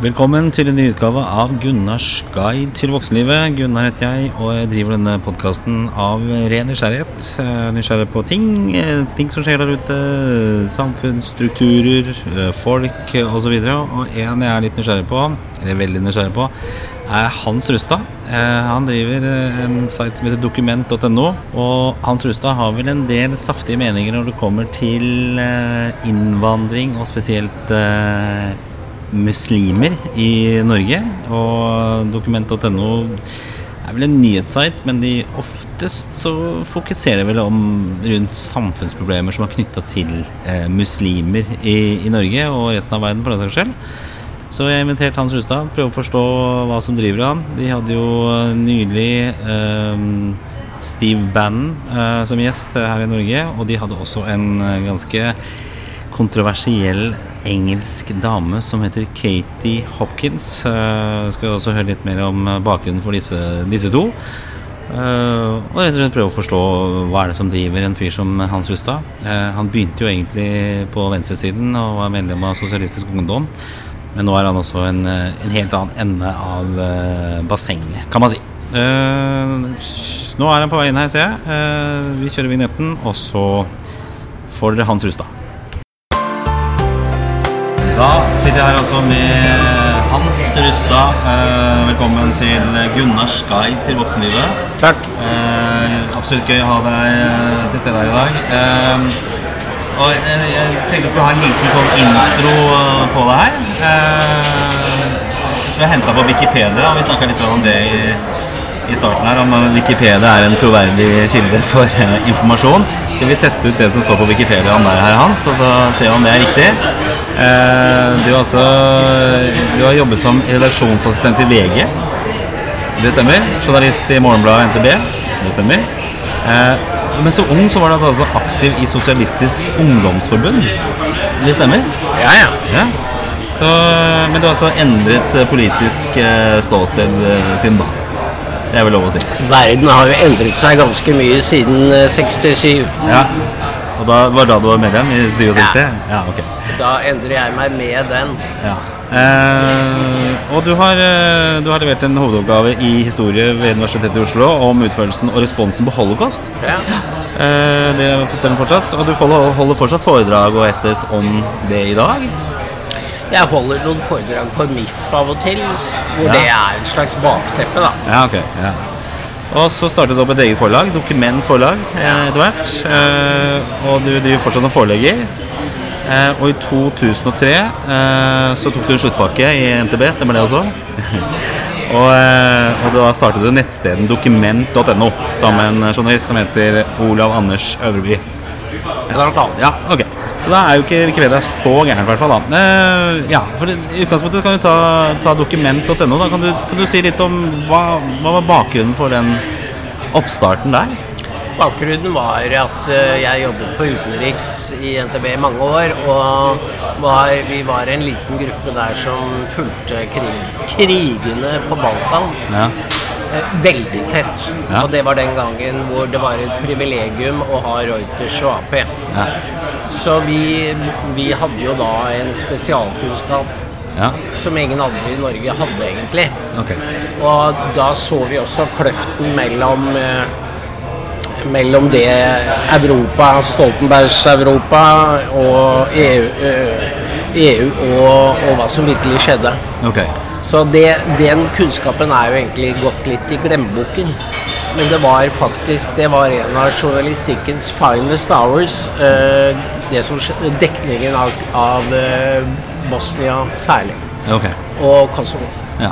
Velkommen til en ny utgave av Gunnars guide til voksenlivet. Gunnar heter jeg, og jeg driver denne podkasten av ren nysgjerrighet. Eh, Nysgjerrig på ting, eh, ting som skjer der ute. Samfunnsstrukturer, eh, folk osv. Og en jeg er litt nysgjerrig på, eller veldig nysgjerrig på, er Hans Rustad. Han driver en site som heter dokument.no. Og Hans Rustad har vel en del saftige meninger når det kommer til innvandring, og spesielt muslimer i Norge. Og dokument.no er vel en nyhetssite, men de oftest så fokuserer vel om rundt samfunnsproblemer som er knytta til eh, muslimer i, i Norge og resten av verden, for den saks skyld. Så jeg inviterte Hans Rustad, prøve å forstå hva som driver han. De hadde jo eh, nylig eh, Steve Bannon eh, som gjest her i Norge, og de hadde også en eh, ganske kontroversiell engelsk dame som heter Katie Hopkins. Uh, skal også høre litt mer om bakgrunnen for disse, disse to. Uh, og rett og slett prøve å forstå hva er det som driver en fyr som Hans Rustad. Uh, han begynte jo egentlig på venstresiden og var medlem av Sosialistisk Ungdom. Men nå er han også en, en helt annen ende av bassenget, kan man si. nå er han på vei inn her, ser jeg. vi kjører vignetten, og så får dere Hans Rustad. Da sitter jeg her altså med Hans Rustad. Eh, velkommen til Gunnars guide til voksenlivet. Takk. Eh, absolutt gøy å ha deg eh, til stede her i dag. Eh, og jeg, jeg tenkte jeg skulle ha en liten sånn intro på det her. Eh, som jeg henta på Wikipedia, og vi snakka litt om det i, i starten her. Om Wikipedia er en troverdig kilde for uh, informasjon. Skal vi teste ut det som står på Wikipedia om deg her, Hans, og så se om det er riktig? Uh, du, har altså, du har jobbet som redaksjonsassistent i VG. Det stemmer. Journalist i Morgenbladet NTB. Det stemmer. Uh, men så ung så var du altså aktiv i Sosialistisk Ungdomsforbund. Det stemmer? Ja, ja. Ja. Så, men du har altså endret politisk ståsted siden da. Det er vel lov å si. Verden har jo endret seg ganske mye siden eh, 67. Ja. Og da var da du var medlem i 67? Ja. ja ok. Da endrer jeg meg med den. Ja. Eh, og du har, eh, du har levert en hovedoppgave i historie ved Universitetet i Oslo om utførelsen og responsen på holocaust. Ja. Eh, det stemmer fortsatt. Og du holder, holder fortsatt foredrag og essays om det i dag. Jeg holder noen foredrag for MIF av og til, hvor Ja. det er et slags bakteppe, da. Ja, ok. Ja. Og så startet du opp et eget forlag, Dokument forlag, eh, etter hvert. Eh, og du driver fortsatt og forelegger. Eh, og i 2003 eh, så tok du en sluttpakke i NTB, stemmer det også? og, og da startet du nettstedet dokument.no sammen med en journalist som heter Olav Anders Øverby. Blant annet. Ja, ok. Så da er jo ikke Wikipedia så gæren, i hvert fall. da. Eh, ja, for I utgangspunktet kan du ta, ta dokument.no. da. Kan du, kan du si litt om hva, hva var bakgrunnen for den oppstarten der? Bakgrunnen var at eh, jeg jobbet på utenriks i NTB i mange år, og var, vi var en liten gruppe der som fulgte krig, krigene på Balkan. Ja. Eh, Veldig tett. Ja. Og det var den gangen hvor det var et privilegium å ha Reuters og AP. Ja. Så vi, vi hadde jo da en spesialkunnskap ja. som ingen andre i Norge hadde, egentlig. Okay. Og da så vi også kløften mellom eh, mellom det Europa, Stoltenbergs Europa og EU, eh, EU og, og hva som virkelig skjedde. Ok. Så det, den kunnskapen er jo egentlig gått litt i glemmeboken. Men det var faktisk det var en av journalistikkens finest hours. Eh, det som, dekningen av, av eh, Bosnia særlig. Okay. Og Kosovo. Ja.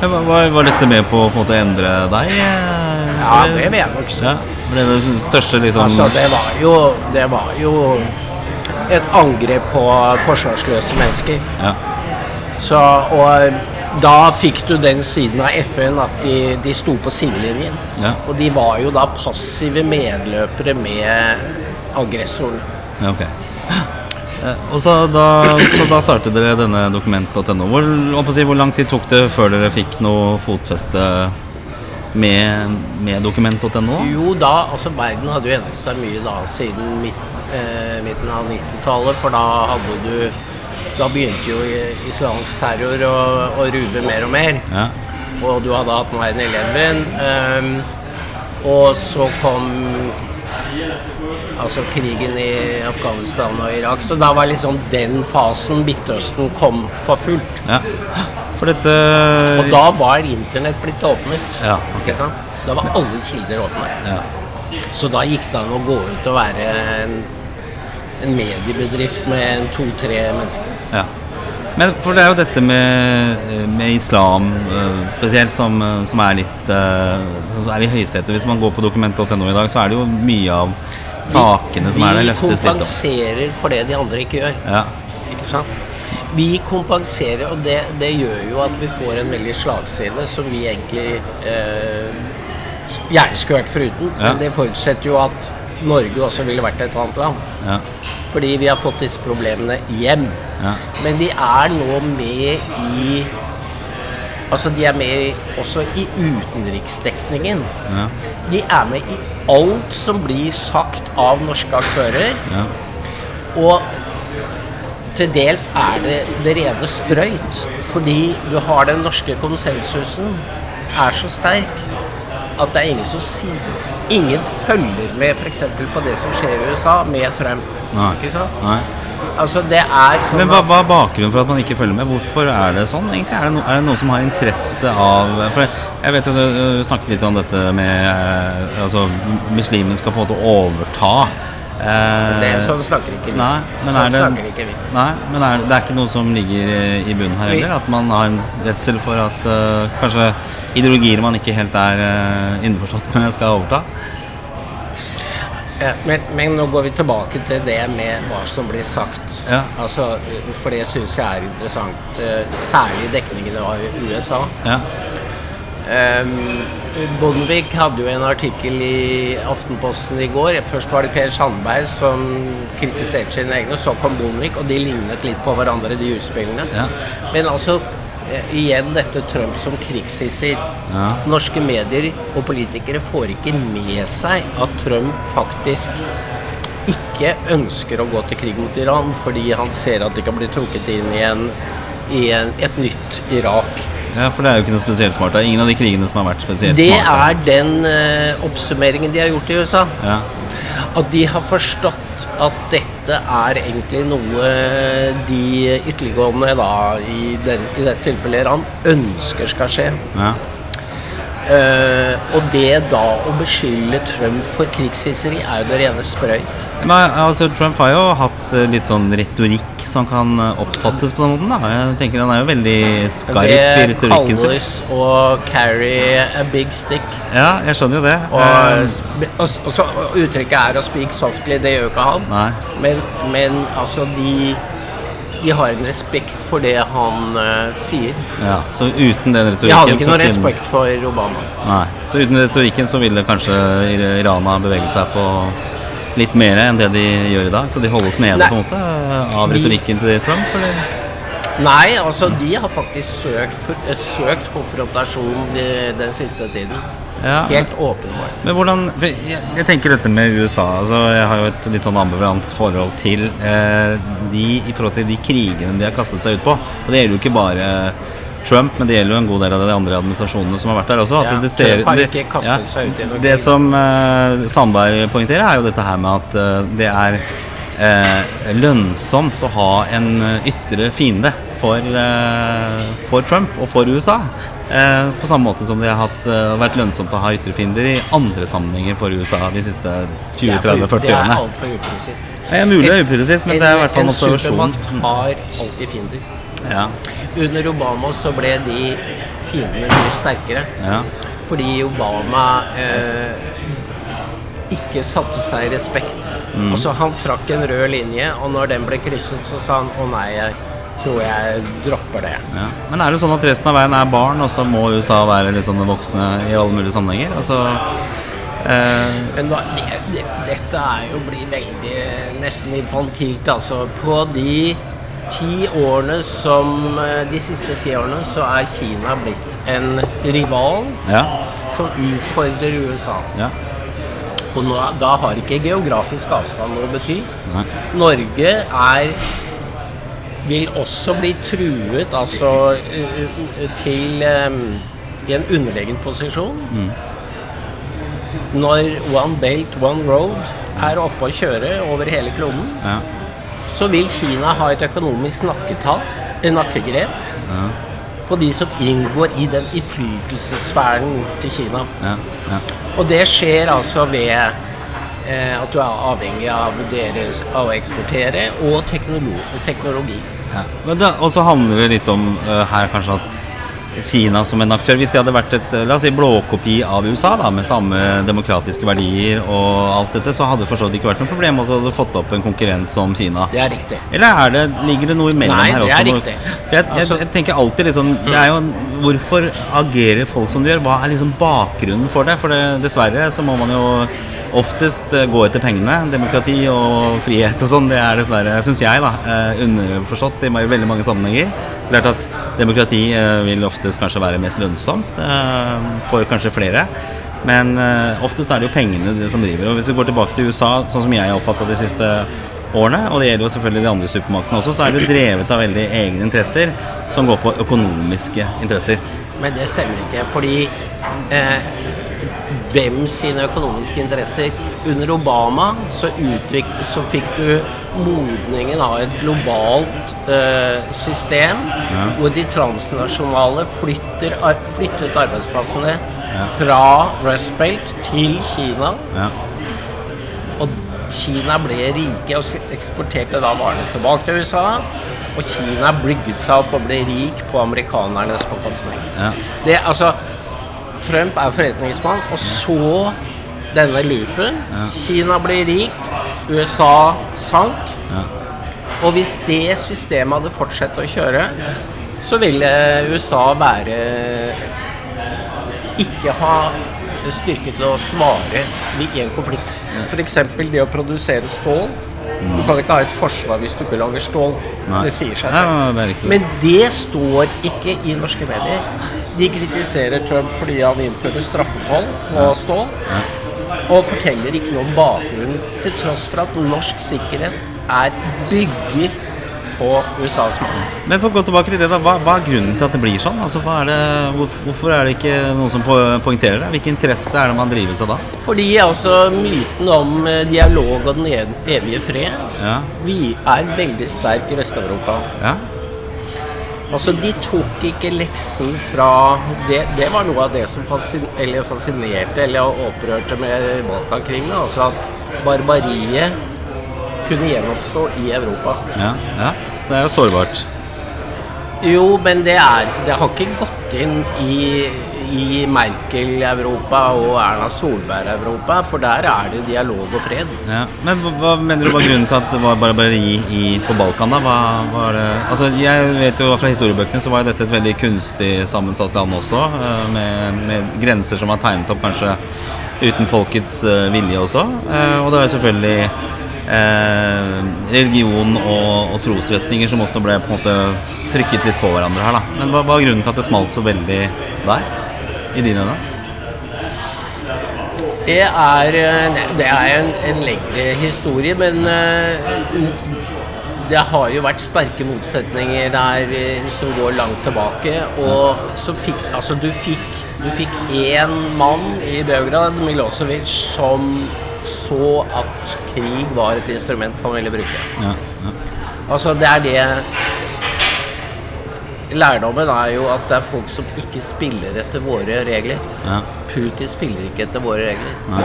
Var, var- dette med på, å på måte endre deg? eh, Ja, det vil jeg nok si. Ja. Ble det største liksom Altså, det var jo Det var jo et angrep på forsvarsløse mennesker. Ja. Så, og da fikk du den siden av FN at de, de sto på sidelinjen. Ja. Og de var jo da passive medløpere med aggressoren. Ja, ok. Eh, Og så da, så da startet dere denne dokument.no. Hvor, si, hvor lang tid tok det før dere fikk noe fotfeste med, med dokument.no? Jo da, altså verden hadde jo endret seg mye da siden midten, eh, midten av 90-tallet, for da hadde du da begynte jo islamsk terror å, å ruve mer og mer. Ja. Og du hadde hatt 9-11. Um, og så kom altså krigen i Afghanistan og Irak. Så da var liksom den fasen Midtøsten kom for fullt. ja. For dette Og da var internett blitt åpnet. Ja, okay. Ikke sant? Da var alle kilder åpne. ja. Så da gikk det an å gå ut og være en, en mediebedrift med to-tre mennesker. Ja. Men for det er jo dette med, med islam eh, spesielt som, eh, som er litt eh, Som er i høysetet. Hvis man går på dokument.no i dag, så er det jo mye av sakene som er der, Vi løftes litt opp. kompenserer for det de andre ikke gjør. Ja. Ikke sant? Vi kompenserer, og det, det gjør jo at vi får en veldig slagside som vi egentlig eh, gjerne skulle vært foruten. Ja. Men det forutsetter jo at Norge også ville vært et annet land. Ja. Fordi vi har fått disse problemene hjem. Ja. Men de er nå med i Altså, de er med også i utenriksdekningen. Ja. De er med i alt som blir sagt av norske aktører. Ja. Og til dels er det det rene sprøyt, fordi du har den norske konsensusen er så sterk at det er ingen som sier Ingen følger med f.eks. på det som skjer i USA med Trump. Nei. Ikke sant? Nei. Altså, det er sånn Men hva, hva er bakgrunnen for at man ikke følger med? Hvorfor er det sånn? egentlig? Er det, no, er det noen som har interesse av For jeg, jeg vet jo du, du snakket litt om dette med eh, Altså, muslimen skal på en måte overta. eh, det, Sånn snakker ikke vi. Nei, men sånn er det, ikke vi. Nei, men er, det er ikke noe som ligger i- i bunnen her heller? At man har en redsel for at uh, kanskje ideologier man ikke helt er uh, innforstått med, skal overta? Ja, men, men nå går vi tilbake til det med hva som blir sagt. Ja. Altså, for det syns jeg er interessant. eh, Særlig dekningen av USA. Ja. Um, Bondevik hadde jo en artikkel i Aftenposten i går. Først var det Per Sandberg som kritiserte sine egne, så kom Bondevik, og de lignet litt på hverandre, de utspillene. Ja. Men altså, igjen dette Trump som krigshisser. Ja. Norske medier og politikere får ikke med seg at Trump faktisk ikke ønsker å gå til krig mot Iran fordi han ser at de kan bli trukket inn i, en, i en, et nytt Irak. ja, for det er jo ikke noe spesielt smart. Det er ingen av de krigene som har vært spesielt smarte. Det smart, er den uh, oppsummeringen de har gjort i USA. Ja. At de har forstått at dette er egentlig noe de ytterliggående, da, i, den, i dette tilfellet Iran, ønsker skal skje. Ja. Eh, og det da å beskylde Trump for krigshisseri er jo det rene sprøyt. Men altså, Trump har jo hatt eh, litt sånn retorikk som kan oppfattes på den måten. da Jeg tenker Han er jo veldig skarp i retorikken sin. Det kalles å carry a big stick. Ja, jeg skjønner jo det. Og, Eh, og, og så uttrykket er å speak softly, det gjør jo ikke han. Nei. Men, men altså, de, de har en respekt for det han uh, sier. Ja, Så uten den retorikken De hadde ikke noen noe respekt for Obama. Nei. Så uten retorikken så ville kanskje Irana Iran ha beveget seg på litt mer enn det de gjør i dag? Så de holdes nede Nei. på en måte av retorikken til Trump, eller? Nei, altså de har faktisk søkt, eh, søkt konfrontasjon de, den siste tiden. Ja. Helt åpenbart. Men hvordan jeg, jeg tenker dette med USA altså Jeg har jo et litt sånn ambivalent forhold til eh, de i forhold til de krigene de har kastet seg ut på. Og det gjelder jo ikke bare Trump, men det gjelder jo en god del av de andre administrasjonene som har vært der også. Ja, det ser, Trump har ikke kastet seg ut i noe Det krig. som eh, Sandberg poengterer, er jo dette her med at eh, det er eh, lønnsomt å ha en eh, ytre fiende for, eh, for Trump og for USA. Eh, på samme måte som det har hatt, eh, vært lønnsomt å ha ytre fiender i andre sammenhenger for USA de siste Det er for- 20-30-40 Det er årene. altfor upresist. Det er mulig upresist, men det er i hvert fall en En supermakt har alltid fiender. Ja, Under Obama så ble de fiendene mye sterkere. ja, Fordi Obama eh, ikke satte seg i respekt. Mm. Altså Han trakk en rød linje, og når den ble krysset, så sa han å nei, jeg tror jeg dropper det. ja. Men er det sånn at resten av veien er barn, og så må USA være litt sånn voksne i alle mulige sammenhenger? Altså eh, Men hva, det, det, dette er jo blir veldig nesten infantilt, altså. På de ti årene som eh, De siste ti årene så er Kina blitt en rival Ja. som utfordrer USA. ja. Og nå, da har ikke geografisk avstand noe å bety. Norge er vil også bli truet altså eh, eh, til um, i en underlegen posisjon når One Belt, One Road er oppe å kjøre over hele kloden. Ja. Så vil Kina ha et økonomisk nakketall, nakkegrep Ja. på de som inngår i den innflytelsessfæren til Kina. Ja. ja. Og det skjer altså ved at du er avhengig av deres av å eksportere og teknolo teknologi. Ja. Men Og så handler det litt om eh, her kanskje at Kina som en aktør Hvis de hadde vært et eh, la oss si, blåkopi av USA da, med samme demokratiske verdier og alt dette, så hadde det for så vidt ikke vært noe problem at du hadde fått opp en konkurrent som Kina. Det er riktig. Eller er det, ligger det noe imellom Nei, her det er riktig. Jeg, jeg, Altså- jeg tenker alltid liksom det er jo, Hvorfor agerer folk som de gjør? Hva er liksom bakgrunnen for det? For det, dessverre så må man jo oftest eh, gå etter pengene. Demokrati og frihet og sånn, det er dessverre, syns jeg, da, eh, underforstått i veldig mange sammenhenger. Klart at demokrati eh, vil oftest kanskje være mest lønnsomt for kanskje flere. Men oftest er det jo pengene som driver. Og hvis vi går tilbake til USA, sånn som jeg har oppfatta de siste årene, og det gjelder jo selvfølgelig de andre supermaktene også, så er det drevet av veldig egne interesser som går på økonomiske interesser. Men det stemmer ikke, fordi eh, hvem sine økonomiske interesser Under Obama så, utvik, så fikk du modningen av et globalt eh, system hvor de transnasjonale flytter, ar- flyttet arbeidsplassene fra Rust Belt til Kina. Ja. Og Kina ble rike og eksporterte da varene tilbake til USA. Og Kina blygget seg opp og ble rik på amerikanernes bekostning. Ja. Det, altså, Trump er forretningsmann, og så denne loopen. Kina ble rik, USA sank. Ja. Og hvis det systemet hadde fortsatt å kjøre, så ville USA være ikke ha styrke til å svare i en konflikt. F.eks. det å produsere stål. Du kan ikke ha et forsvar hvis du ikke lager stål. Nei. Det sier seg selv. Men det står ikke i norske medier. De kritiserer Trump fordi han innfører straffetoll på stål. Og forteller ikke noe om bakgrunnen, til tross for at norsk sikkerhet er bygger på USAs makt. Men for å gå tilbake til det, da. Hva, hva er grunnen til at det blir sånn? Altså, hva er det, hvorfor, hvorfor er det ikke noen som poengterer det? Hvilken interesse er det man driver seg da? Fordi altså myten om eh, dialog og den evige fred Ja. Vi er veldig sterk i Vest-Europa. Ja. Altså, de tok ikke leksen fra Det, det var noe av det som fascin, eller fascinerte eller opprørte med Balkankrigene. Altså at barbariet kunne gjenoppstå i Europa. ja. ja. Det er jo sårbart. Jo, men det er Det har ikke gått inn i, i Merkel-Europa og Erna Solberg-Europa, for der er det dialog og fred. Ja. Men hva, hva mener du var grunnen til at det var barbari i, på Balkan, da? Hva, var det Altså, jeg vet jo fra historiebøkene så var dette et veldig kunstig sammensatt land også, eh, med, med grenser som var tegnet opp kanskje uten folkets eh, vilje også. Eh, Og det er selvfølgelig eh, religion og, og trosretninger som også ble på en måte trykket litt på hverandre her, da. Men hva var grunnen til at det smalt så veldig der? I dine øyne? Det er, eh, det er en, en lengre historie, men eh, det har jo vært sterke motsetninger der eh, som går langt tilbake. Og så fikk Altså, du fikk du fikk én mann i Beograd, Milosevic, som så at krig var et instrument han ville bruke. Ja, ja. Altså, det er det Lærdommen er jo at det er folk som ikke spiller etter våre regler. ja. Putin spiller ikke etter våre regler. Nei.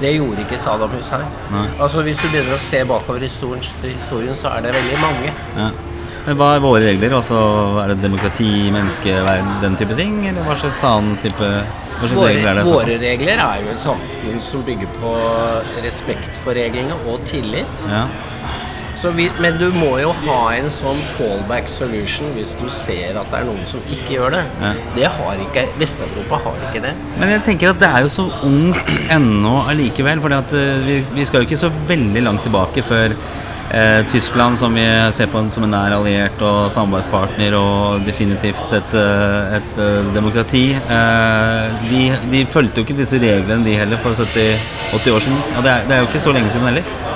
Det gjorde ikke Saddam Hussein. Nei. Altså Hvis du begynner å se bakover i historien, historien, så er det veldig mange. Ja. Men hva er våre regler? Altså, er det demokrati, menneskeverd, den type ting? Eller hva slags annen type Våre, regler er det? våre regler er jo et samfunn som bygger på respekt for reglene og tillit. Ja. Så vi, men du må jo ha en sånn fallback solution hvis du ser at det er noen som ikke gjør det. Ja. Det har ikke Vest-Europa har ikke det. Men jeg tenker at det er jo så ungt ennå allikevel. For vi, vi skal jo ikke så veldig langt tilbake før eh, Tyskland, som vi ser på som en nær alliert og samarbeidspartner, og definitivt et, eh, et eh, demokrati eh, de, de fulgte jo ikke disse reglene, de heller, for 70-80 år siden. Og det er, det er jo ikke så lenge siden heller.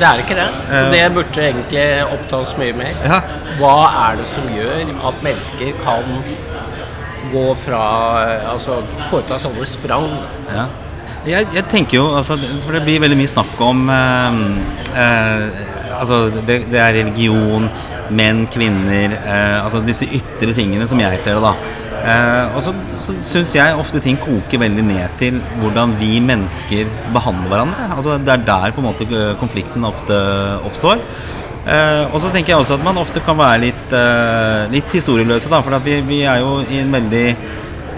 Det er ikke det. Og det burde egentlig opptas mye mer. Ja. Hva er det som gjør at mennesker kan gå fra Altså foreta sånne sprang? Ja. Jeg, jeg tenker jo, altså, for det blir veldig mye snakk om eh, eh, Altså, det, det er religion, menn, kvinner eh, Altså disse ytre tingene som jeg ser det, da. Eh, og så, så syns jeg ofte ting koker veldig ned til hvordan vi mennesker behandler hverandre. Altså, det er der på en måte eh, konflikten ofte oppstår. Eh, og så tenker jeg også at man ofte kan være litt, eh, litt historieløse, da. For vi, vi er jo i en veldig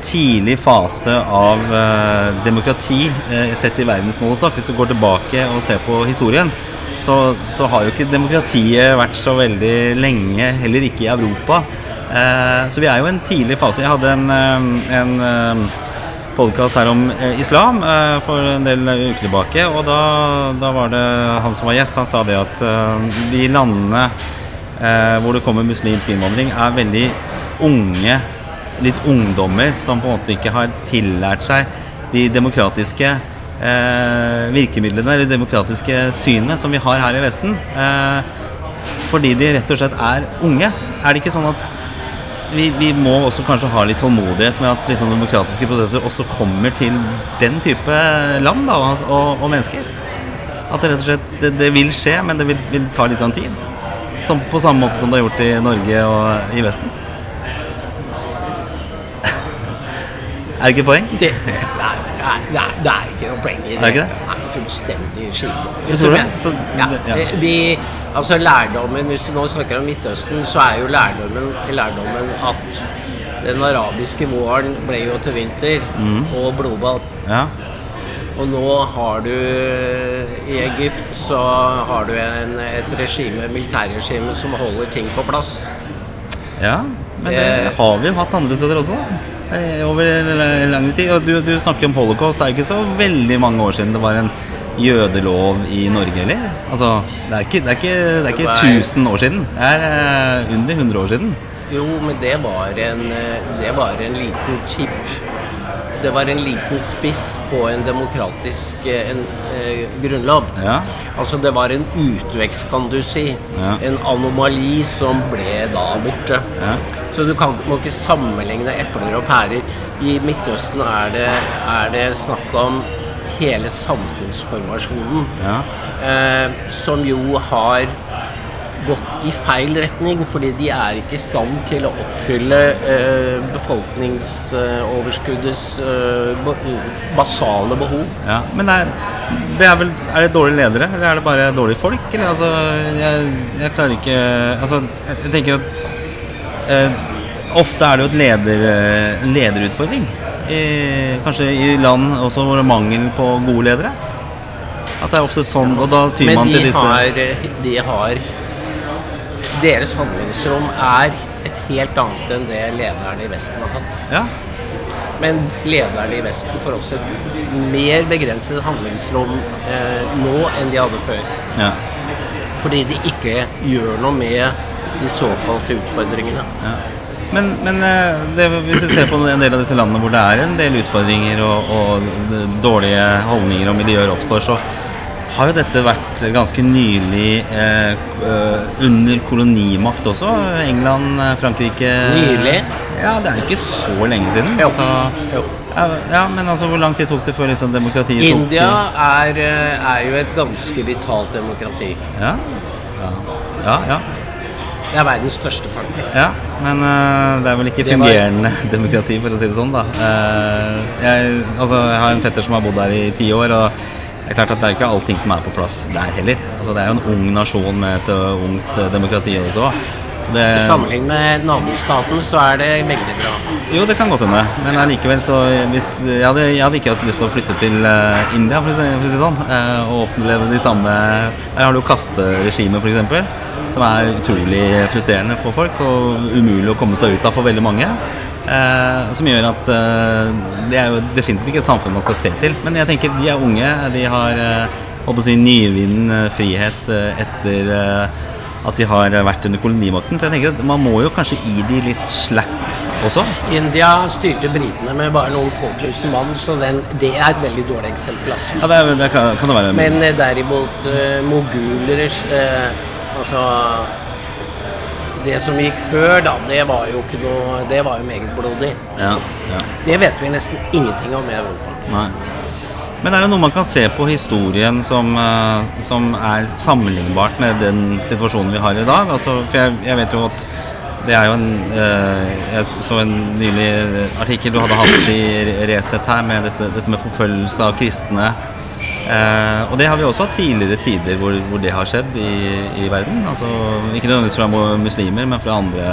tidlig fase av eh, demokrati eh, sett i verdensmålestokk. Hvis du går tilbake og ser på historien, så, så har jo ikke demokratiet vært så veldig lenge, heller ikke i Europa. Eh, så vi er jo i en tidlig fase. Jeg hadde en, eh, en eh, podkast her om islam for en del uker tilbake, og da, da var det han som var gjest, han sa det at de landene hvor det kommer muslimsk innvandring, er veldig unge litt ungdommer som på en måte ikke har tillært seg de demokratiske virkemidlene, eller det demokratiske synet som vi har her i Vesten. Fordi de rett og slett er unge. Er det ikke sånn at vi, vi må også kanskje ha litt tålmodighet med at liksom, demokratiske prosesser også kommer til den type land da, og, og mennesker? At det rett og slett det, det vil skje, men det vil, vil ta litt tid. Som, på samme måte som det har gjort i Norge og i Vesten. Er det ikke poeng? Det, nei, er, det, er, det, er, er ikke noe poeng i Er det ikke det? Nei, fullstendig skille. Ja, de- De, altså lærdommen, Hvis du nå snakker om Midtøsten, så er jo lærdommen, lærdommen at den arabiske våren ble jo til vinter Mm. og blodbad. Ja. Og nå har du I Egypt så har du en, et regime, militærregime som holder ting på plass. ja. Men det Det- har vi jo hatt andre steder også, da. Eh, Over lang tid. Og du, du snakker om holocaust. Det er ikke så veldig mange år siden det var en jødelov i Norge, eller? Altså, det er ikke, det er ikke, det er ikke 1000 år siden. Det er eh, under 100 år siden. Jo, men det var en, eh, det var en liten chip. Det var en liten spiss på en demokratisk eh, en, eh, grunnlov. Ja. Altså det var en utvekst, kan du si. Ja. En anomali som ble da borte. Ja. Så du kan, må ikke sammenligne epler og pærer. I Midtøsten er det, er det snakk om hele samfunnsformasjonen. Ja. Eh, som jo har gått i feil retning, fordi de er ikke i stand til å oppfylle eh, befolkningsoverskuddets eh, ba- basale behov. Ja, men det er, det er vel Er det dårlige ledere, eller er det bare dårlige folk? Eller altså Jeg, jeg klarer ikke Altså, jeg, jeg tenker at eh, Ofte er det jo et leder, eh, lederutfordring. I, kanskje i land også hvor det er mangel på gode ledere. At det er ofte sånn, og da tyr man til disse Men de har Deres handlingsrom er et helt annet enn det lederne i Vesten har hatt. Ja, Men lederne i Vesten får også et mer begrenset handlingsrom eh, nå enn de hadde før. ja, Fordi de ikke gjør noe med de såkalte utfordringene. ja. Men, men eh, det, hvis du ser på en del av disse landene hvor det er en del utfordringer og, og dårlige holdninger og miljøer oppstår, så har jo dette vært ganske nylig eh, eh, under kolonimakt også. England, eh, Frankrike Nylig? Ja, det er jo ikke så lenge siden. Jo. Altså, Jo. ja, men altså, hvor lang tid tok det før liksom, demokratiet tok India er, eh, er jo et ganske vitalt demokrati. Ja, ja, ja. ja. Det er verdens største, faktisk. Ja, men uh, det er vel ikke fungerende var- demokrati, for å si det sånn, da. Uh, jeg, altså, jeg har en fetter som har bodd der i ti år, og det er klart at det er ikke allting som er på plass der heller. Altså, det er jo en ung nasjon med et øh, ungt øh, demokrati også. Så det, Sammenlignet med nabostaten så er det veldig bra. jo, det kan godt hende, men allikevel så hvis, jeg, hadde, jeg hadde ikke hatt lyst til å flytte til øh, India, for å si, for å si sånn, og oppleve de samme Jeg har jo kasteregimet, f.eks., som er utrolig frustrerende for folk, og umulig å komme seg ut av for veldig mange. Eh, som gjør at eh, det er jo definitivt ikke et samfunn man skal se til. Men jeg tenker de er unge, de har eh, å si nyvinnen frihet eh, etter eh, at de har vært under kolonimakten. Så jeg tenker at man må jo kanskje gi de litt slack også? India styrte britene med bare noen få tusen mann, så den, det er et veldig dårlig eksempel. Altså. Ja, det, er, det kan, kan, det være Men eh, derimot eh, moguler eh, Altså Det som gikk før, da, det var jo ikke noe Det var jo meget blodig. Ja, ja. Det vet vi nesten ingenting om i Europa. Nei. Men er det noe man kan se på historien som, eh, som er sammenlignbart med den situasjonen vi har i dag? Altså, for jeg, jeg vet jo at det er jo en eh, Jeg så en nylig artikkel du hadde hatt i Resett her med disse, dette med forfølgelse av kristne. Eh, og det har vi også hatt tidligere tider hvor, hvor det har skjedd i, i, verden. Altså, ikke nødvendigvis fra muslimer, men fra andre,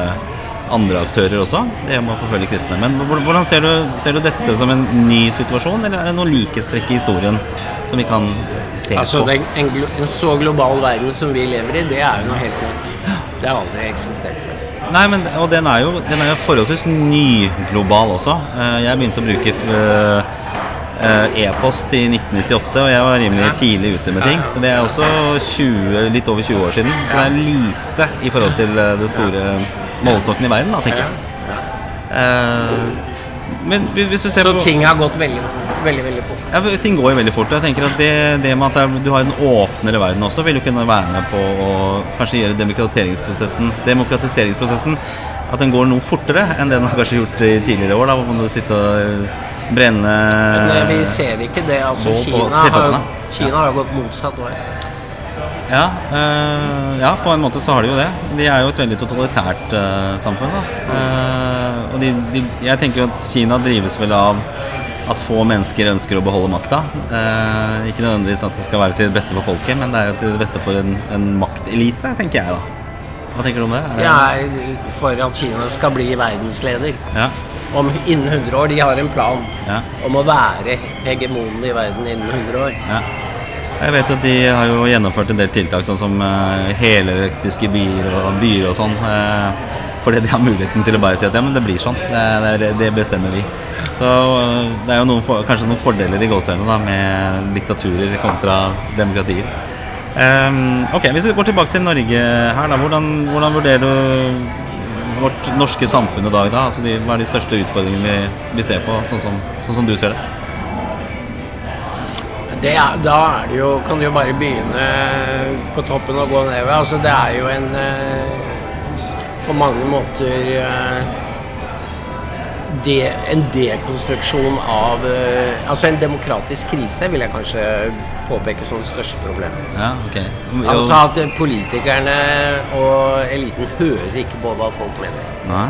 andre aktører også. Det må å forfølge kristne. Men hvordan ser du, ser du, dette som en ny situasjon, eller er det noe likhetstrekk i historien som vi kan se altså, på? En, en, så global verden som vi lever i, det er jo noe helt nytt. Det har aldri eksistert før. Nei, men, og den er, jo, den er jo forholdsvis nyglobal også. Eh, jeg begynte å bruke eh, e-post i 1998, og jeg var rimelig tidlig ute med ting. Så det er også 20, litt over 20 år siden. Så det er lite i forhold til det store målestokken i verden, da, tenker jeg. Men hvis du ser så på ting har gått veldig, veldig veldig fort? Ja, ting går jo veldig fort. Jeg tenker at Det, det med at du har en åpnere verden også, vil jo kunne være med på å kanskje gjøre demokratiseringsprosessen, demokratiseringsprosessen at den går noe fortere enn det den har kanskje gjort i tidligere år. Da hvor man sitte og brenne Men vi ser ikke det. altså Kina har, Kina har gått motsatt vei. Ja, øh, ja, på en måte så har de jo det. De er jo et veldig totalitært øh, samfunn. Uh, og de, de, jeg tenker jo at Kina drives vel av at få mennesker ønsker å beholde makta. Uh, ikke nødvendigvis at det skal være til det beste for folket, men det er jo til det beste for en, en maktelite, tenker jeg da. Hva tenker du om det? Er det er for at Kina skal bli verdensleder. Ja. Om innen 100 år. De har en plan ja. om å være hegemonen i verden innen 100 år. Ja. Jeg vet at de har jo gjennomført en del tiltak, sånn som uh, helelektriske byer og byer og sånn. Uh, fordi de har muligheten til å bare si at ja, men det blir sånn. Det, det, det bestemmer vi. Så uh, det er jo noen for, kanskje noen fordeler i gåseøynene med diktaturer kontra demokratier. Um, ok, Hvis vi går tilbake til Norge her, da. Hvordan, hvordan vurderer du vårt norske samfunn i dag? da? Altså de, hva er de største utfordringene vi, vi ser på, sånn som, sånn som du ser det? det er, da er det jo, kan du jo bare begynne på toppen og gå nedover. Altså, det er jo en eh, På mange måter eh, de, en dekonstruksjon av eh, Altså en demokratisk krise vil jeg kanskje påpeke som det største problemet. Ja, okay. Altså at politikerne og eliten hører ikke på hva folk mener. Nei.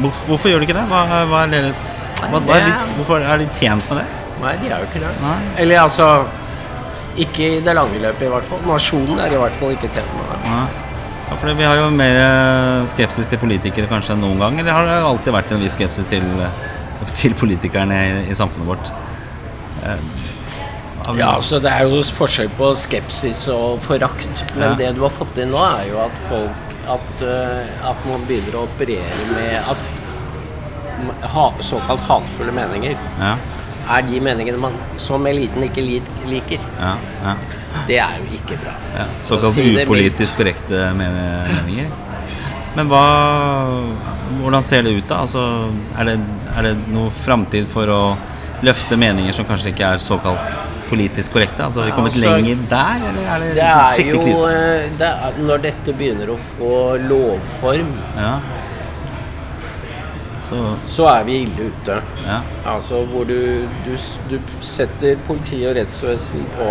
Hvorfor gjør de ikke det? Hva, hva er deres, hva, hva er litt, hvorfor er de tjent med det? Nei, de er jo ikke det. Nei. Eller altså Ikke i det lange løpet, i hvert fall. Nasjonen er i hvert fall ikke tjent med det. Nei. Ja, for Vi har jo mer eh, skepsis til politikere kanskje enn noen gang. Eller har det alltid vært en viss skepsis til, eh, til politikerne i, i, samfunnet vårt? Eh, ja, altså Det er jo forskjell på skepsis og forakt. Men ja. det du har fått inn nå, er jo at folk At, uh, at man begynner å operere med at ha, såkalt hatefulle meninger. Ja er de meningene man som eliten ikke liker. Ja, ja. Det er jo ikke bra. Ja, Såkalt si upolitisk korrekte meninger. Men hva Hvordan ser det ut, da? Altså, er, det, er det noe framtid for å løfte meninger som kanskje ikke er såkalt politisk korrekte? Altså, Har vi kommet altså, lenger der, eller er det, det er skikkelig krise? Eh, det er, når dette begynner å få lovform ja så, så er vi ille ute. Ja. Altså hvor du, du, du, setter politi og rettsvesen på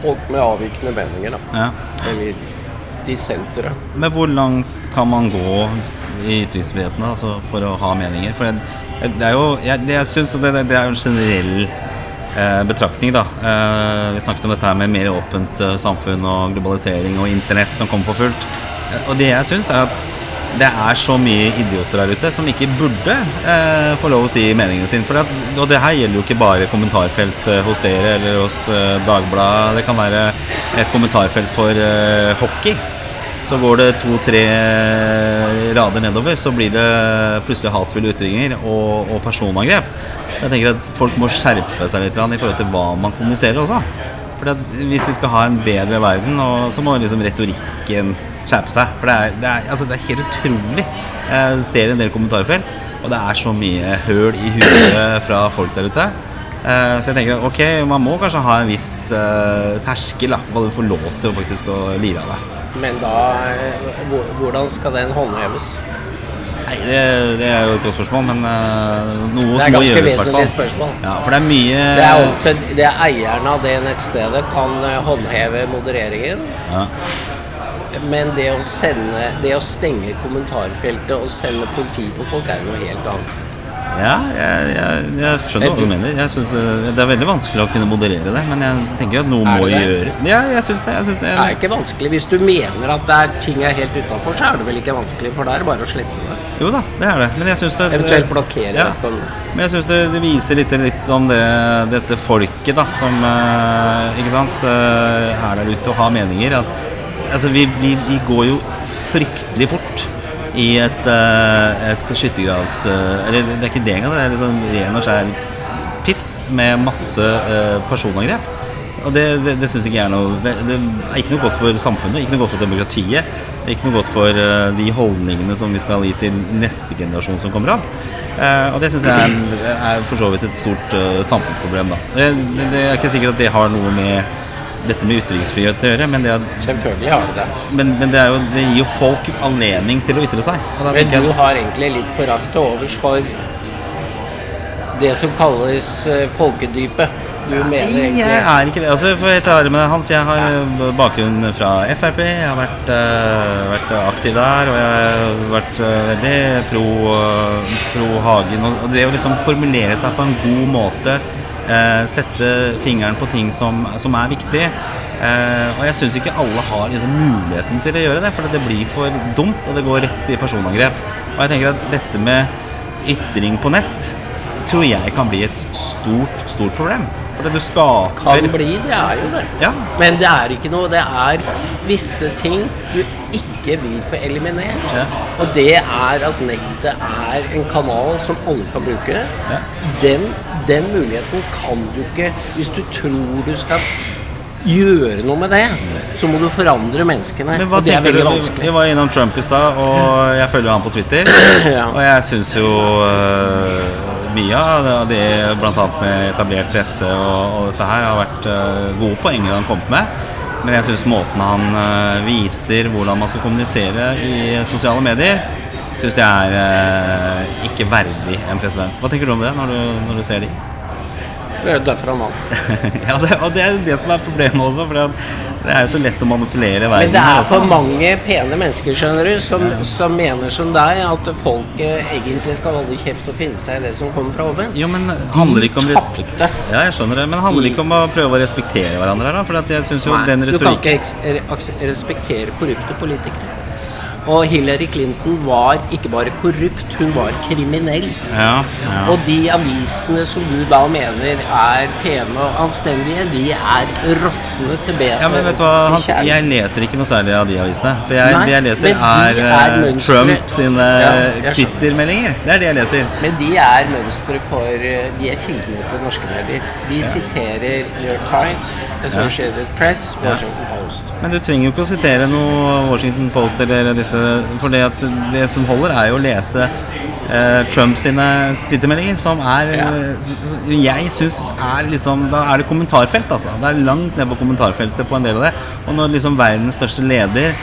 folk med avvikende meninger, da. Ja. Eller dissentere. Men hvor langt kan man gå i ytringsfriheten altså, for å ha meninger? For det, det er jo jeg, det jeg synes, det, det er jo en generell eh, betraktning, da. Eh, vi snakket om dette her med mer åpent eh, samfunn og globalisering og internett som kommer på fullt. Eh, og det jeg syns, er at det er så mye idioter der ute som ikke burde eh, få lov å si meningen sin. For at, og det her gjelder jo ikke bare kommentarfelt eh, hos dere eller hos eh, Dagbladet. Det kan være et kommentarfelt for eh, hockey. Så går det to-tre rader nedover, så blir det plutselig hatefulle ytringer og, og, personangrep. Jeg tenker at Folk må skjerpe seg litt i forhold til hva man kommuniserer også. For Hvis vi skal ha en bedre verden, så må liksom retorikken skjerpe seg. For det er, det er, altså, det er helt utrolig. Jeg ser en del kommentarfelt, og det er så mye høl i huet fra folk der ute. Eh, så jeg tenker ok, man må kanskje ha en viss eh, terskel, da, hva du får lov til faktisk å lire av deg. Men da eh, Hvordan skal den håndheves? Nei, det, det er jo et godt spørsmål, men noe Det er må ganske gjøres, i hvert vesentlig spørsmål. Ja, for det er mye Det er opp til det er eierne av det nettstedet kan håndheve modereringen. ja. Men det å sende Det å stenge kommentarfeltet og sende politi på folk er jo noe helt annet. Ja, jeg, jeg, jeg skjønner hva du mener. Jeg synes, eh, det er veldig vanskelig å kunne moderere det, men jeg tenker at noe må det det? gjøre Ja, jeg syns det. Jeg synes det Det er ikke vanskelig. Hvis du mener at det er ting er helt utafor, så er det vel ikke vanskelig, for da er det bare å slette det. jo da, det er det. Men jeg syns det Eventuelt blokkere Ja. det. Men jeg syns det, det viser litt, litt om det, dette folket da, som eh, ikke sant, eh, er der ute og har meninger. At, altså, vi, vi, vi går jo fryktelig fort i et, eh, et skyttergravs... eh, eller det er ikke det engang, det er liksom ren og skjær piss med masse eh, personangrep. Og det, det, det syns ikke jeg er noe det, det er ikke noe godt for samfunnet, ikke noe godt for demokratiet. Ikke noe godt for de holdningene som vi skal gi til neste generasjon som kommer av. Og det syns jeg er, er for så vidt et stort samfunnsproblem. Da. Det er ikke sikkert at det har noe med dette med ytringsfrihet å gjøre, men det, selvfølgelig har det det. men, men det, jo, det gir jo folk anledning til å ytre seg. Men du har egentlig litt forakt til overs for det som kalles eh, folkedypet. Du mener Nei, egentlig jeg er ikke det. Altså, for helt ærlig med deg, Hans, jeg har ja. bakgrunn fra Frp. Jeg har vært, uh, vært aktiv der, og jeg har vært uh, veldig pro, uh, pro Hagen. Og det å liksom formulere seg på en god måte, eh, sette fingeren på ting som, som er viktig eh, Og jeg syns ikke alle har liksom muligheten til å gjøre det, for det blir for dumt, og det går rett i personangrep. Og jeg tenker at dette med ytring på nett tror jeg kan bli et stort, stort problem. For det du skaper kan bli, det er jo det. Ja. Men det er ikke noe Det er visse ting du ikke vil få eliminert. Ja. Og det er at nettet er en kanal som alle kan bruke. Ja. Den, den muligheten kan du ikke Hvis du tror du skal gjøre noe med det, så må du forandre menneskene. Men hva og det er veldig du? veldig Vi, vanskelig. var innom Trump i stad, og jeg følger han på Twitter. Ja. Og jeg syns jo uh, mye av det bl.a. med etablert presse og, og dette her har vært uh, gode poenger han kom med. Men jeg syns måten han uh, viser hvordan man skal kommunisere i sosiale medier, syns jeg er øh, ikke verdig en president. Hva tenker du om det når du, når du ser de? Det er jo derfor han vant. ja, det, og det er jo det som er problemet også, for det er jo så lett å manipulere verden. Men det er altså. for mange pene mennesker skjønner du, som, som mener som deg, at folk eh, egentlig skal holde kjeft og finne seg i det som kommer fra oven. Jo, men handler ikke om respekt. Ja, jeg skjønner det, men handler ikke om å prøve å respektere hverandre her, da? For jeg syns jo Nei, den du kan ikke respektere korrupte politikere. Og Hillary Clinton var ikke bare korrupt, hun var kriminell. Ja, ja. Og de avisene som du da mener er pene og anstendige, de er råtne til bedre. ja, men vet du hva, Hans, jeg leser ikke noe særlig av de avisene. For jeg, Nei, det jeg leser, er, er eh. Trump sine Ja. Twitter-meldinger. Det er det jeg leser. Men de er mønstre for eh, De er kildene til norske medier. De siterer New York Times, Associated Press, Washington Post. Men du trenger jo ikke å sitere noe Washington Post eller disse, for det, at det som holder, er jo å lese eh, Trump sine Twitter-meldinger, som er Ja. eh, Jeg syns er liksom Da er det kommentarfelt, altså. Det er langt ned på kommentarfeltet på en del av det. Og når liksom verdens største leder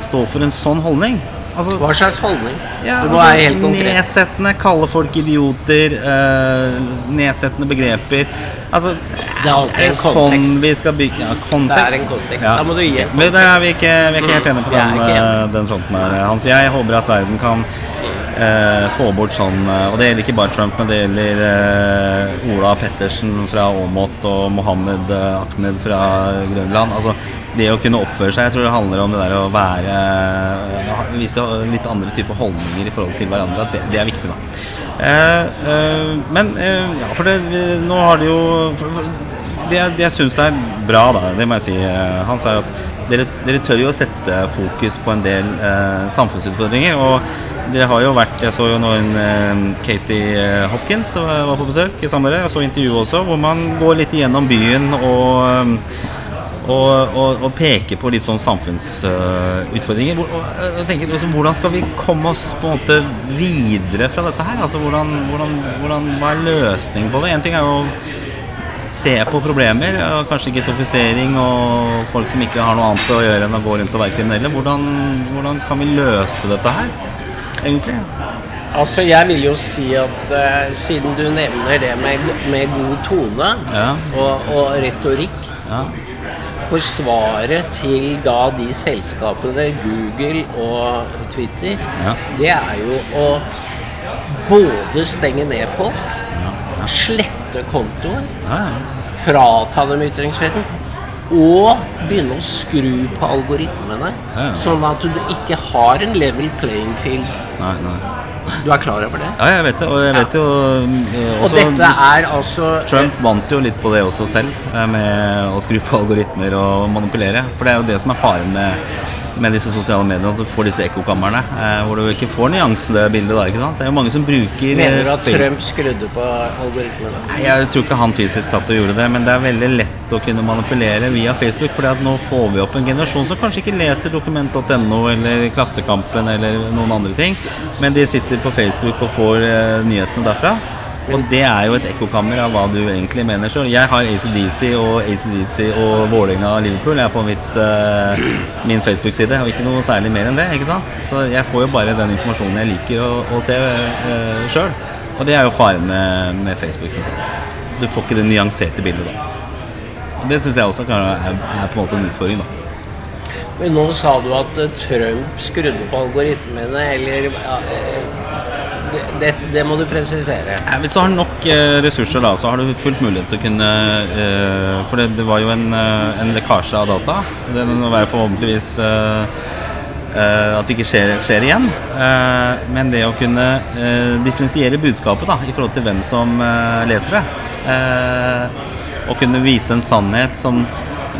står for en sånn holdning altså, Hva slags holdning? ja, du må altså, være helt konkret. Nedsettende, kalle folk idioter, uh, nedsettende begreper. Altså, Det er alltid en sånn kontekst. vi skal bygge ja, kontekst? Det er en kontekst. Da må du gi en Men der er vi ikke, vi er ikke helt enige på den, eh, den fronten her, Hans. Jeg håper at verden kan eh, få bort sånn eh, Og det gjelder ikke bare Trump, men det gjelder eh, Ola Pettersen fra Åmot og Mohammed eh, Ahmed fra Grønland. Altså, det å kunne oppføre seg, jeg tror det handler om det der å være eh, Vise litt andre typer holdninger i forhold til hverandre. At det, det er viktig, da. Eh, men ja, for det, vi, nå har det jo for, for, Det, det jeg syns er bra, da, det må jeg si, Han Hans, er at dere, dere tør jo å sette fokus på en del eh, samfunnsutfordringer. Og dere har jo vært Jeg så jo nå en eh, Katie eh, Hopkins som var på besøk sammen med dere. Jeg så intervjuet også, hvor man går litt gjennom byen og, eh, og, og, og peker på litt sånn samfunnsutfordringer. Hvor, og, eh, tenker, liksom, hvordan skal vi komme oss på en måte videre fra dette her? Altså, hvordan, hvordan, hvordan, hva er løsningen på det? En ting er jo se på problemer, og kanskje getofisering og folk som ikke har noe annet å gjøre enn å gå rundt og være kriminelle. Hvordan, hvordan kan vi løse dette her, egentlig? Altså, jeg vil jo si at uh, siden du nevner det med, med god tone Ja. og, og retorikk Ja. Forsvaret til da de selskapene, Google og Twitter, Ja. det er jo å både stenge ned folk, slette kontoer, Ja, ja. frata dem ytringsfriheten, og begynne å skru på algoritmene, Ja, sånn at du ikke har en level playing field. Nei, nei. Du er klar over det? Ja, jeg vet det. Og jeg vet jo også, Og dette er altså Trump vant jo litt på det også selv, eh, med å skru på algoritmer og manipulere. For det er jo det som er faren med, med disse sosiale mediene, at du får disse ekkokamrene. Eh, hvor du ikke får nyansen det bildet da, ikke sant. Det er jo mange som bruker Mener du eh, at Facebook- Trump skrudde på algoritmene? Nei, Jeg tror ikke han fysisk tatt og gjorde det, men det er veldig lett å kunne manipulere via Facebook. For nå får vi opp en generasjon som kanskje ikke leser dokument.no eller Klassekampen eller noen andre ting, men de sitter på Facebook og får eh, nyhetene derfra. Og det er jo et ekkokammer av hva du egentlig mener sjøl. Jeg har ACDC og ACDC og Vålerenga og Liverpool jeg er på mitt, uh, min Facebook-side, og ikke noe særlig mer enn det. ikke sant? Så jeg får jo bare den informasjonen jeg liker å, å se uh, sjøl. Og det er jo faren med, med Facebook. Sånn. Du får ikke det nyanserte bildet da. Det syns jeg også er, er på en måte en utfordring. da. Men nå sa du at Trump skrudde på algoritmene, eller ja, det, det, må du presisere. Ja, Hvis du har nok eh, ressurser, da, så har du fullt mulighet til å kunne eh, For det, det var jo en, eh, en lekkasje av data. Det må være forhåpentligvis eh, eh, at det ikke skjer, skjer igjen. Eh, men det å kunne differensiere budskapet da, i forhold til hvem som leser det, og kunne vise en sannhet som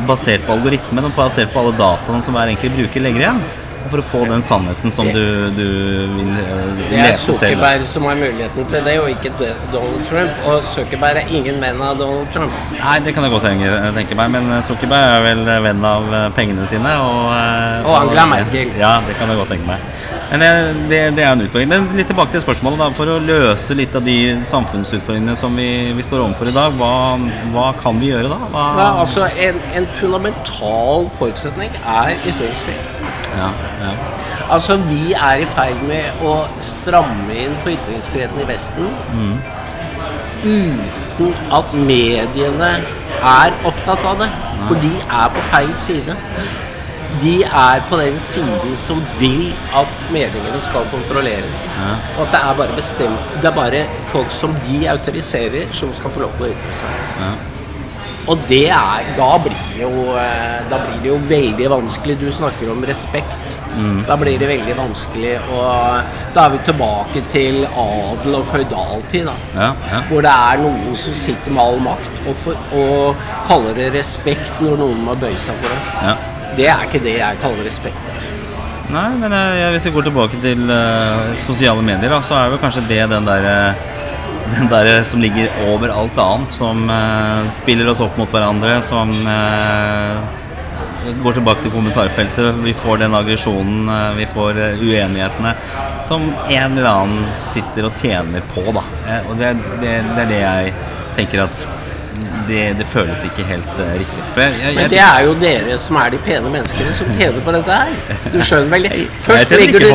basert på algoritmen og basert på alle dataene som hver enkelt bruker legger igjen, for å få den sannheten som du, du vil selv Det er lese Zuckerberg som har muligheten til det, og ikke Donald Trump. Og Zuckerberg er ingen venn av Donald Trump. Nei, det kan jeg godt tenke, tenke meg, men Zuckerberg er vel venn av eh, pengene sine. Og, eh, Og Angela Merkel. Ja, det kan jeg godt tenke meg. Men det, det, det er en utfordring. Men litt tilbake til spørsmålet. da, For å løse litt av de samfunnsutfordringene som vi, vi står overfor i dag, hva, hva kan vi gjøre da? Hva, Ja, altså en, en fundamental forutsetning er ytringsfrihet. ja, ja. Altså, vi er i ferd med å stramme inn på ytringsfriheten i Vesten uten at mediene er opptatt av det. For de er på feil side. De er på den siden som vil at meningene skal kontrolleres. Ja. Og at det er bare bestemt Det er bare folk som de autoriserer, som skal få lov til å ytre seg. Ja. Og det er Da blir det jo eh, Da blir det jo veldig vanskelig. Du snakker om respekt. Da blir det veldig vanskelig og Da er vi tilbake til adel og føydaltid, da. Ja, ja. Hvor det er noen som sitter med all makt og, for, og kaller det respekt når noen må bøye seg for det. ja. Det er ikke det jeg kaller respekt. altså. Nei, men eh, jeg- hvis vi går tilbake til uh, sosiale medier, da, så er vel kanskje det den der, eh, den der som ligger over alt annet, som uh, spiller oss opp mot hverandre, som uh, går tilbake til kommentarfeltet. Vi får den aggresjonen, uh, vi får uenighetene som en eller annen sitter og tjener på, da. Og det, det, det er det jeg tenker at det, det føles ikke helt uh, riktig. Jeg, jeg, Men det er jo dere som er de pene menneskene som tjener på dette her. Du skjønner vel? Først legger du.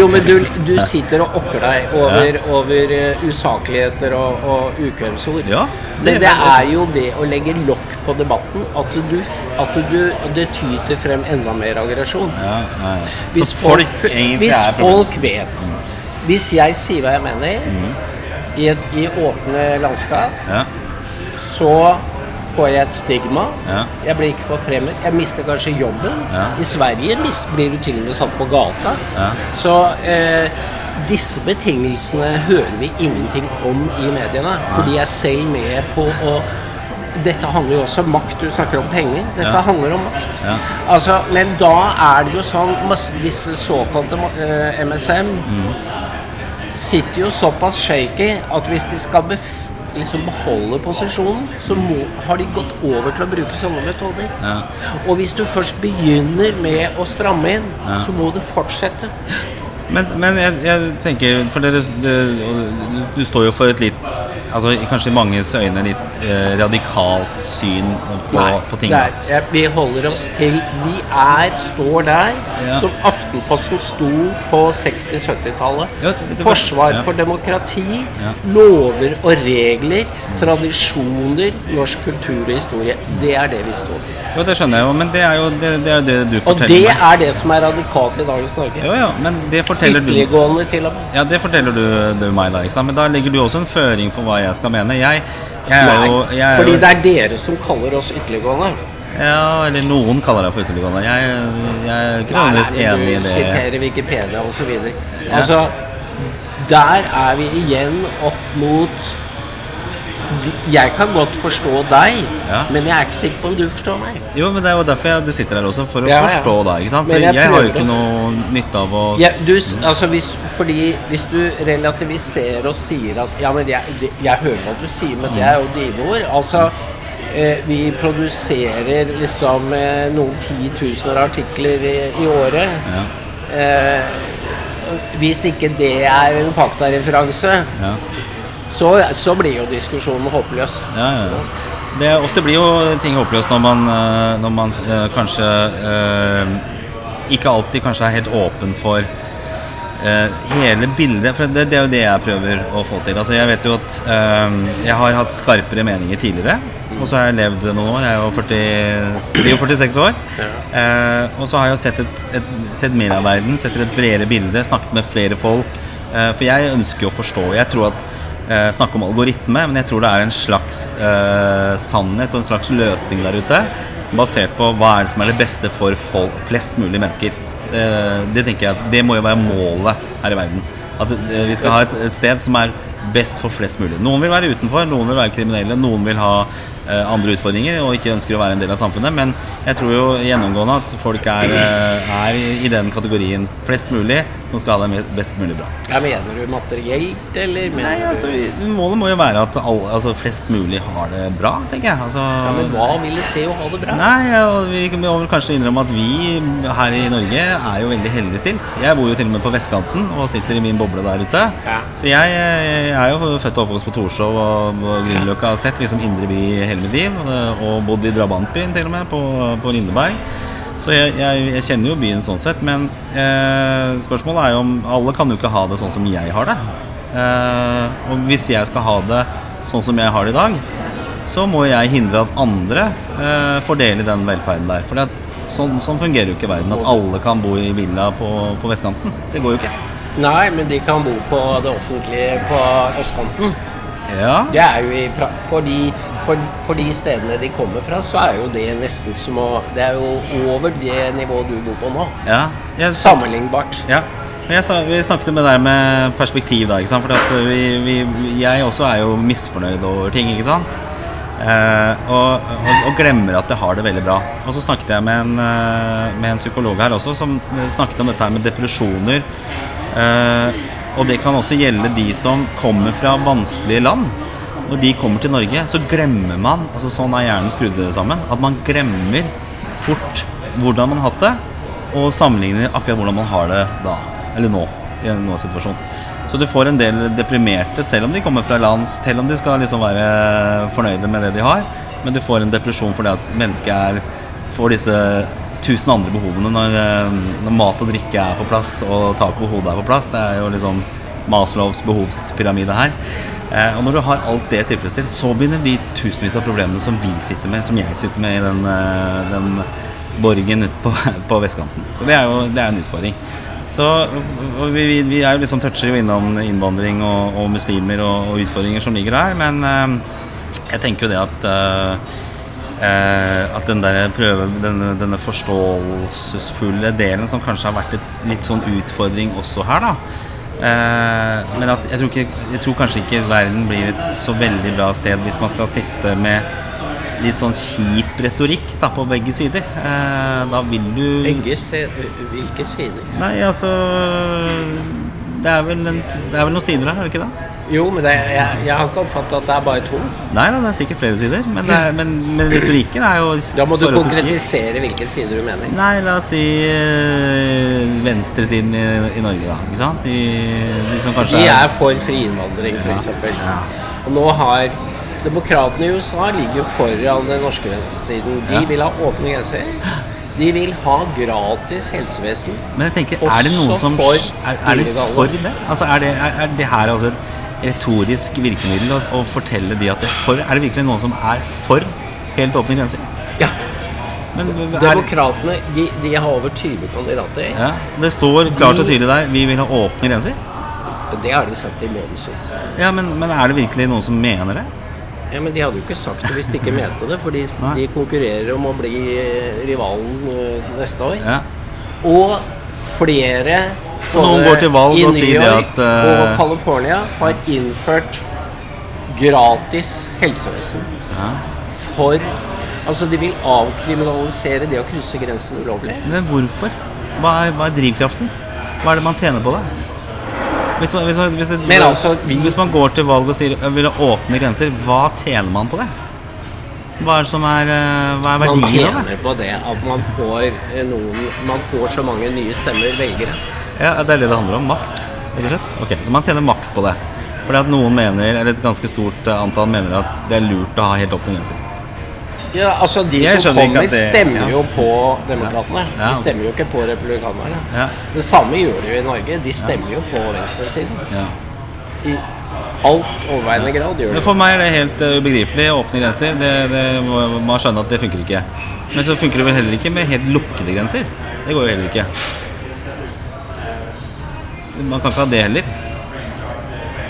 Jo, men du, du sitter og okker deg over, over uh, usakligheter og, og ukvemsord. Ja, det, det er- jo det å legge lokk på debatten at du, at du det tyter frem enda mer aggresjon. ja, ja, ja. Hvis folk folk, hvis folk vet Hvis jeg sier hva jeg mener i, et, i åpne landskap, Ja, så får jeg et stigma. Ja. Jeg blir ikke forfremmet. Jeg mister kanskje jobben. Ja. I Sverige blir du til og med satt på gata. Ja. Så eh, disse betingelsene hører vi ingenting om i mediene. For de er selv med på å dette handler jo også om makt. Du snakker om penger. Dette Ja. handler om makt. Ja. Altså, men da er det jo sånn Disse såkalte eh, MSM Mm. sitter jo såpass shaky at hvis de skal bef liksom beholde posisjonen, så må, har de gått over til å bruke sånne metoder. Ja. Og hvis du først begynner med å stramme inn, Ja. så må du fortsette. Men, men jeg, jeg tenker For dere du, du, står jo for et litt Altså kanskje i manges øyne litt eh, radikalt syn på, på ting. er, vi holder oss til Vi er, står der Ja. som Aftenposten sto på 60-70-tallet. Ja, Forsvar ja. for demokrati, Ja. lover og regler, tradisjoner, norsk kultur og historie. Det er det vi står for. Jo, det skjønner jeg jo, men det er jo det, det, er det du Og det meg. er det som er radikalt i dagens Norge. Jo, jo, men det forteller Ytterliggående til og med. Ja, det forteller du, du meg da, ikke sant? Men da legger du også en føring for hva jeg skal mene. Jeg, jeg er jo jeg er fordi jo, det er dere som kaller oss ytterliggående. Ja, eller noen kaller deg for ytterliggående. Jeg, jeg er ikke nødvendigvis Nei, enig i Du det. siterer Wikipedia osv. Altså, der er vi igjen opp mot Jeg kan godt forstå deg, Ja. men jeg er ikke sikker på om du forstår meg. Jo, men det er jo derfor jeg, du sitter her også, for å Ja, forstå deg, ikke sant? For jeg jeg, har jo ikke noe nytte av å Ja, du, altså hvis, fordi hvis du relativiserer og sier at Ja, men jeg, jeg hører hva du sier, men det er jo dine ord. Altså, eh, vi produserer liksom eh, noen titusener artikler i, i året. ja, Eh, hvis ikke det er en faktareferanse, ja, så, så blir jo diskusjonen håpløs. ja, ja. Det ofte blir jo ting håpløst når man, eh, når man eh, kanskje eh, ikke alltid kanskje er helt åpen for eh, hele bildet. For det, det er jo det jeg prøver å få til. Altså, jeg vet jo at eh, jeg har hatt skarpere meninger tidligere. Og så har jeg levd noen år. Jeg er jo 40, blir jo 46 år. Eh, og så har jeg jo sett, et, et, sett mer av verden, sett et bredere bilde, snakket med flere folk. Eh, for jeg ønsker jo å forstå. Jeg tror at eh, Snakke om algoritme, men jeg tror det er en slags eh, sannhet og en slags løsning der ute. Basert på hva er det som er det beste for folk, flest mulig mennesker. Det, det tenker jeg at det må jo være målet her i verden. At eh, vi skal ha et, et sted som er best for flest mulig. Noen vil være utenfor, noen vil være kriminelle, noen vil ha eh, andre utfordringer og ikke ønsker å være en del av samfunnet. Men jeg tror jo gjennomgående at folk er, eh, er i, den kategorien flest mulig som skal ha det best mulig bra. Ja, mener du materielt, eller Nei, altså, Målet må jo være at alle, altså, flest mulig har det bra, tenker jeg. Altså, Ja, men hva vil det se å ha det bra? Nei, ja, vi må vel kanskje innrømme at vi her i Norge er jo veldig heldig stilt. Jeg bor jo til og med på vestkanten og sitter i min boble der ute. Ja. Så jeg, jeg er jo født og oppvokst på Torshov og og Grünerløkka. Har sett liksom indre by hele mitt liv. og- bodd i drabantbyen til og med, på, på Lindeberg. Så jeg, jeg, jeg kjenner jo byen sånn sett. Men eh, spørsmålet er jo om Alle kan jo ikke ha det sånn som jeg har det. Eh, og hvis jeg skal ha det sånn som jeg har det i dag, så må jeg hindre at andre eh, får del i den velferden der. For sånn, sånn fungerer jo ikke verden. At alle kan bo i villa på, på vestkanten. Det går jo ikke. Nei, men de kan bo på det offentlige på østkanten. Ja, Det er jo i pra for, de, for, for de stedene de kommer fra, så er jo det nesten som å Det er jo over det nivået du bor på nå. ja. Jeg, Sammenlignbart. ja. Sa, vi snakket med deg med perspektiv da, ikke sant? For vi, vi, jeg også er jo misfornøyd over ting, ikke sant? Eh, og, og, og glemmer at jeg har det veldig bra. Og så snakket jeg med en, eh, med en psykolog her også, som snakket om dette her med depresjoner. Eh, og det kan også gjelde de som kommer fra vanskelige land. Når de kommer til Norge, så glemmer man altså Sånn er hjernen skrudd sammen. At man glemmer fort hvordan man har hatt det, og sammenligner akkurat hvordan man har det da. Eller nå. I en nå situasjon. Så du får en del deprimerte, selv om de kommer fra land, selv om de skal liksom være fornøyde med det de har. Men du får en depresjon fordi at mennesket er, får disse tusen andre behovene når, eh, når mat og drikke er på plass og tak over hodet er på plass. Det er jo liksom Maslows behovspyramide her. Eh, og når du har alt det tilfredsstilt, så begynner de tusenvis av problemene som vi sitter med, som jeg sitter med i den, eh, den borgen ute på, på vestkanten. Så det er jo det er en utfordring. Så vi, vi- er jo liksom toucher jo innom innvandring og, og muslimer og, og utfordringer som ligger der, men eh, jeg tenker jo det at eh, eh, at den der prøve, denne, denne forståelsesfulle delen som kanskje har vært et litt sånn utfordring også her, da. Eh, men at jeg tror, ikke, jeg tror kanskje ikke verden blir et så veldig bra sted hvis man skal sitte med litt sånn kjip retorikk da, på begge sider. Eh, da vil du Begge steder Hvilke sider? Nei, altså det er, vel en, det er vel noen sider her, er det ikke det? Jo, men det, jeg, jeg har ikke oppfattet at det er bare to. Nei da, det er sikkert flere sider, men, det er, men, men retorikken er jo Da må du konkretisere hvilke sider du mener. Nei, la oss si øh, venstresiden i, i Norge, da. Ikke sant? De, de som kanskje De er for fri innvandring, f.eks. Ja. Og nå har Demokratene i USA ligger jo foran den norske venstresiden. De Ja. vil ha åpne grenser. De vil ha gratis helsevesen. Men jeg tenker, er det noen som for Er, er det for det? Altså, er det, er, er det her altså et retorisk virkemiddel å, å fortelle de at det er for Er det virkelig noen som er for helt åpne grenser? Ja. Men er, Demokratene de, de har over 20 kandidater. ja, Det står klart og tydelig der vi vil ha åpne grenser. Det har de sagt i månedsvis. Ja, men, men er det virkelig noen som mener det? Ja, Men de hadde jo ikke sagt det hvis de ikke mente det, for de, de konkurrerer om å bli eh, rivalen eh, neste år. Ja. Og flere Så noen går til valg og sier det York at, uh, Og California har innført gratis helsevesen ja. for Altså, de vil avkriminalisere det å krysse grensen ulovlig. Men hvorfor? Hva er, hva er drivkraften? Hva er det man tjener på det? Hvis man, hvis, man, hvis, det, Men altså, hvis man går til valg og sier jeg vil ha åpne grenser, hva tjener man på det? Hva er, som er, eh, hva er verdien av det? Man tjener på det at man får eh, noen Man får så mange nye stemmer, velgere. Ja, Det er det det handler om. Makt. rett og slett. Ok, Så man tjener makt på det. Fordi at noen mener, eller et ganske stort eh, antall mener at det er lurt å ha helt åpne grenser. Ja, altså De Jeg som kommer, det- stemmer ja. jo på demokratene. Ja. De stemmer jo ikke på republikanerne. Ja. Det samme gjør de jo i Norge. De stemmer jo på venstresiden. Ja. I alt overveiende grad gjør de det. For meg er det helt eh, ubegripelig. Åpne grenser, det, det man skjønne at det funker ikke. Men så funker det vel heller ikke med helt lukkede grenser. Det går jo heller ikke. Man kan ikke ha det heller.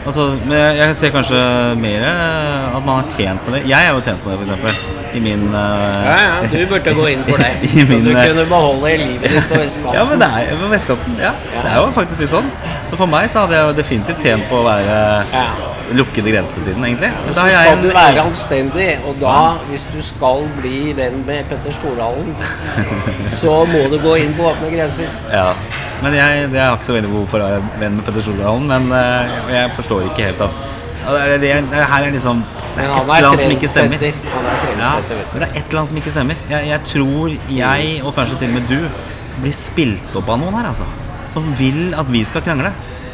Altså, men jeg, ser kanskje mer eh, at man har tjent på det. Jeg er jo tjent på det, f.eks. I min uh, Ja, ja, du burde gå inn for det. I Så min, du eh, kunne beholde livet ditt på vestkanten. Ja, men det er på vestkanten. Ja, Ja. det er jo faktisk litt sånn. Så for meg så hadde jeg jo definitivt tjent på å være Ja. Lukkede grensesiden, egentlig. Men da har jeg skal du være anstendig, og da, hvis du skal bli venn med Petter Stordalen, så må du gå inn på åpne grenser. Ja. Men jeg, jeg har ikke så veldig behov for å være venn med Petter Stordalen, men eh, jeg forstår ikke helt at det, er- det, er- det, her er liksom Det er et eller er annet som ikke stemmer. er Ja, men det er et eller annet som ikke stemmer. Jeg, jeg tror jeg, og kanskje til og med du, blir spilt opp av noen her, altså. Som vil at vi skal krangle.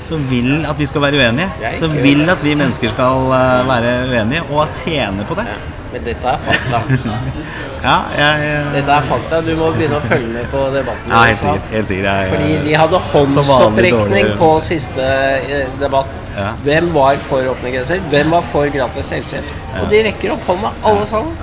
Som vil at vi skal være uenige. Som vil at vi mennesker skal uh, være uenige, og tjene på det. Ja, men dette er fakta. Ja, jeg, jeg Dette er fakta. Du må begynne å følge med på debatten. Ja, helt sikkert. Helt sikkert. Jeg, Fordi de hadde håndsopprekning på siste eh, debatt. Ja. Hvem var for åpne grenser? Hvem var for gratis helsehjelp? Og de rekker opp hånda, alle sammen.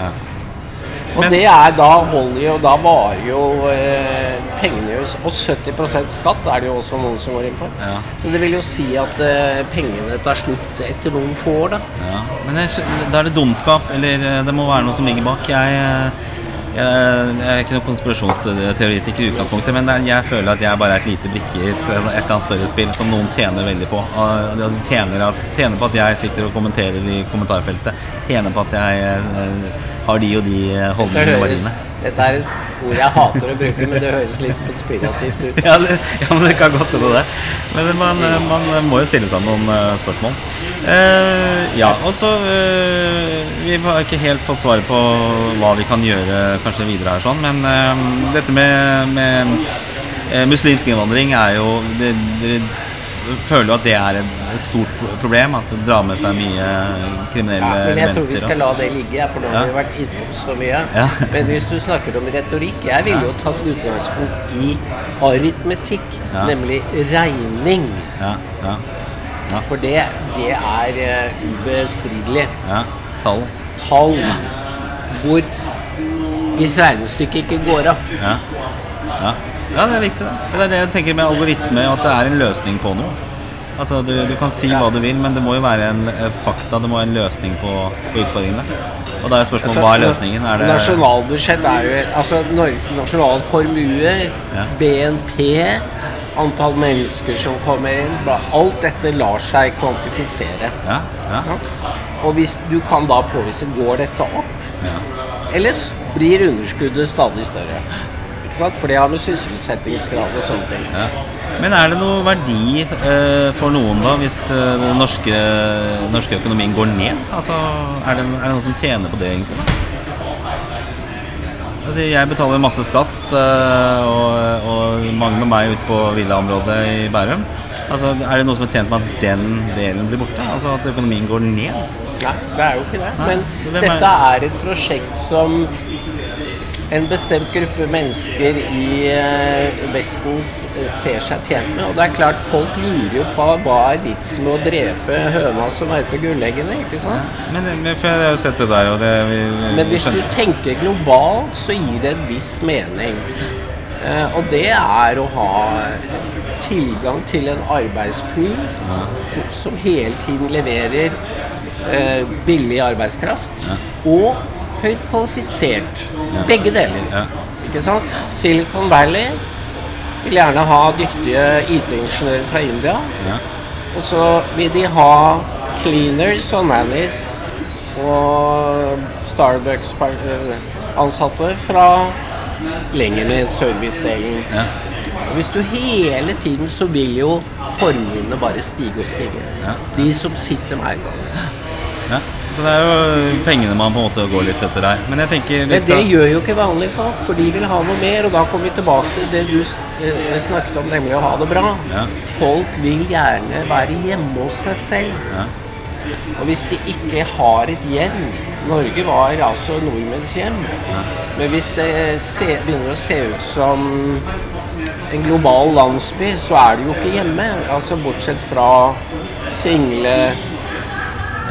Og Men- det er da holder jo Da varer jo eh, pengene Og 70% skatt er det jo også noen som går inn for. Ja. Så det vil jo si at eh, pengene tar slutt etter noen få år, da. Ja, men det, da er det dumskap, eller eh, det må være noe som ligger bak. Jeg, eh, jeg, jeg er ikke noen konspirasjonsteoretiker i utgangspunktet, men jeg føler at jeg bare er et lite brikke i et, eller annet større spill som noen tjener veldig på. Og De tjener, tjener på at jeg sitter og kommenterer i kommentarfeltet. Tjener på at jeg eh, har de og de eh, holdningene høres, verdiene. dette er et ord jeg hater å bruke, men det høres litt konspirativt ut. Ja, det, ja, men det kan godt hende det. Men man, eh, man må jo stille seg noen eh, spørsmål. Eh, ja, og så eh, Vi har ikke helt fått svaret på hva vi kan gjøre kanskje videre her, sånn, men eh, dette med, med eh, muslimsk innvandring er jo det, Dere føler jo at det er et, et stort problem? At det drar med seg mye kriminelle Ja, men jeg tror vi skal la det ligge, for nå har Ja. vi vært innom så mye. Ja. Men hvis du snakker om retorikk Jeg ville jo tatt utgangspunkt i aritmetikk, Ja. nemlig regning. Ja, ja, ja, For det, det er uh, ubestridelig. ja. Tall. Tall hvor Hvis regnestykket ikke går av. Ja. ja. ja, det er viktig, det. Det er det jeg tenker med algoritme, at det er en løsning på noe. Altså, du, du kan si hva du vil, men det må jo være en eh, fakta, det må være en løsning på, på utfordringene. Og da er spørsmålet Altså, hva er løsningen? Er det Nasjonalbudsjett er jo Altså nasjonal formue, Ja. BNP, antall mennesker som kommer inn Alt dette lar seg kvantifisere. Ja, ja, Sant? Og hvis du kan da påvise går dette opp, ja. eller blir underskuddet stadig større. Ikke sant? For det har med sysselsettingsgrad og sånne ting. Ja. Men er det noe verdi eh, for noen da hvis eh, den norske, norske økonomien går ned? Altså, er det, er det noen som tjener på det, egentlig? da? Altså, jeg betaler masse skatt, eh, og, og mange med meg ute på villaområdet i Bærum. Altså, er det noe som er tjent med at den delen blir borte? Altså at økonomien går ned? Nei, det er jo ikke det. Nei, Men dette er et prosjekt som en bestemt gruppe mennesker i eh, Vesten ser seg tjent med. Og det er klart, folk lurer jo på hva er vitsen med å drepe høna som verper gulleggene, ikke sant? Men, men for jeg har jo sett det der, og det vi, vi Men hvis du tenker globalt, så gir det en viss mening. Eh, og det er å ha tilgang til en arbeidspool som hele tiden leverer eh, billig arbeidskraft og høyt kvalifisert. Ja. Begge deler. Ja. Ikke sant? Silicon Valley vil gjerne ha dyktige IT-ingeniører fra India. ja. Og så vil de ha cleaners og nannies og Starbucks-ansatte fra lenger ned servicedelen. Ja. Hvis du hele tiden så vil jo formuene bare stige og stige. Ja. De som sitter med eiendom. Ja. Så det er jo pengene man på en måte går litt etter her. Men jeg tenker Men litt det gjør jo ikke vanlige folk, for de vil ha noe mer. Og da kommer vi tilbake til det du eh, snakket om, nemlig å ha det bra. Ja. Folk vil gjerne være hjemme hos seg selv. ja. Og hvis de ikke har et hjem Norge var altså nordmenns hjem. Men hvis det se, begynner å se ut som en global landsby, så er det jo ikke hjemme. Altså Bortsett fra single,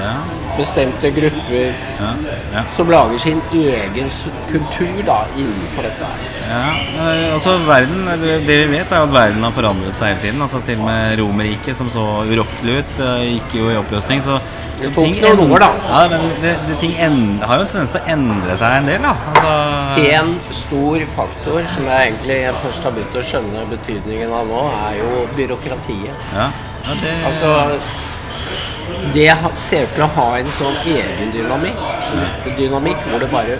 ja. Bestemte grupper ja. ja. som lager sin egen kultur da innenfor dette. Ja, altså verden, det vi vet er at verden har forandret seg hele tiden. Altså Til og med Romerriket, som så urokkelig ut, eh, gikk jo i oppløsning. Så Det tok noen år, da. Ja, men det, det, ting endre, har jo en tendens til å endre seg en del, da. Altså, En stor faktor som jeg egentlig først har begynt å skjønne betydningen av nå, er jo byråkratiet. ja, ja, det, Altså Det ser ut til å ha en sånn egen dynamikk, dynamikk hvor det bare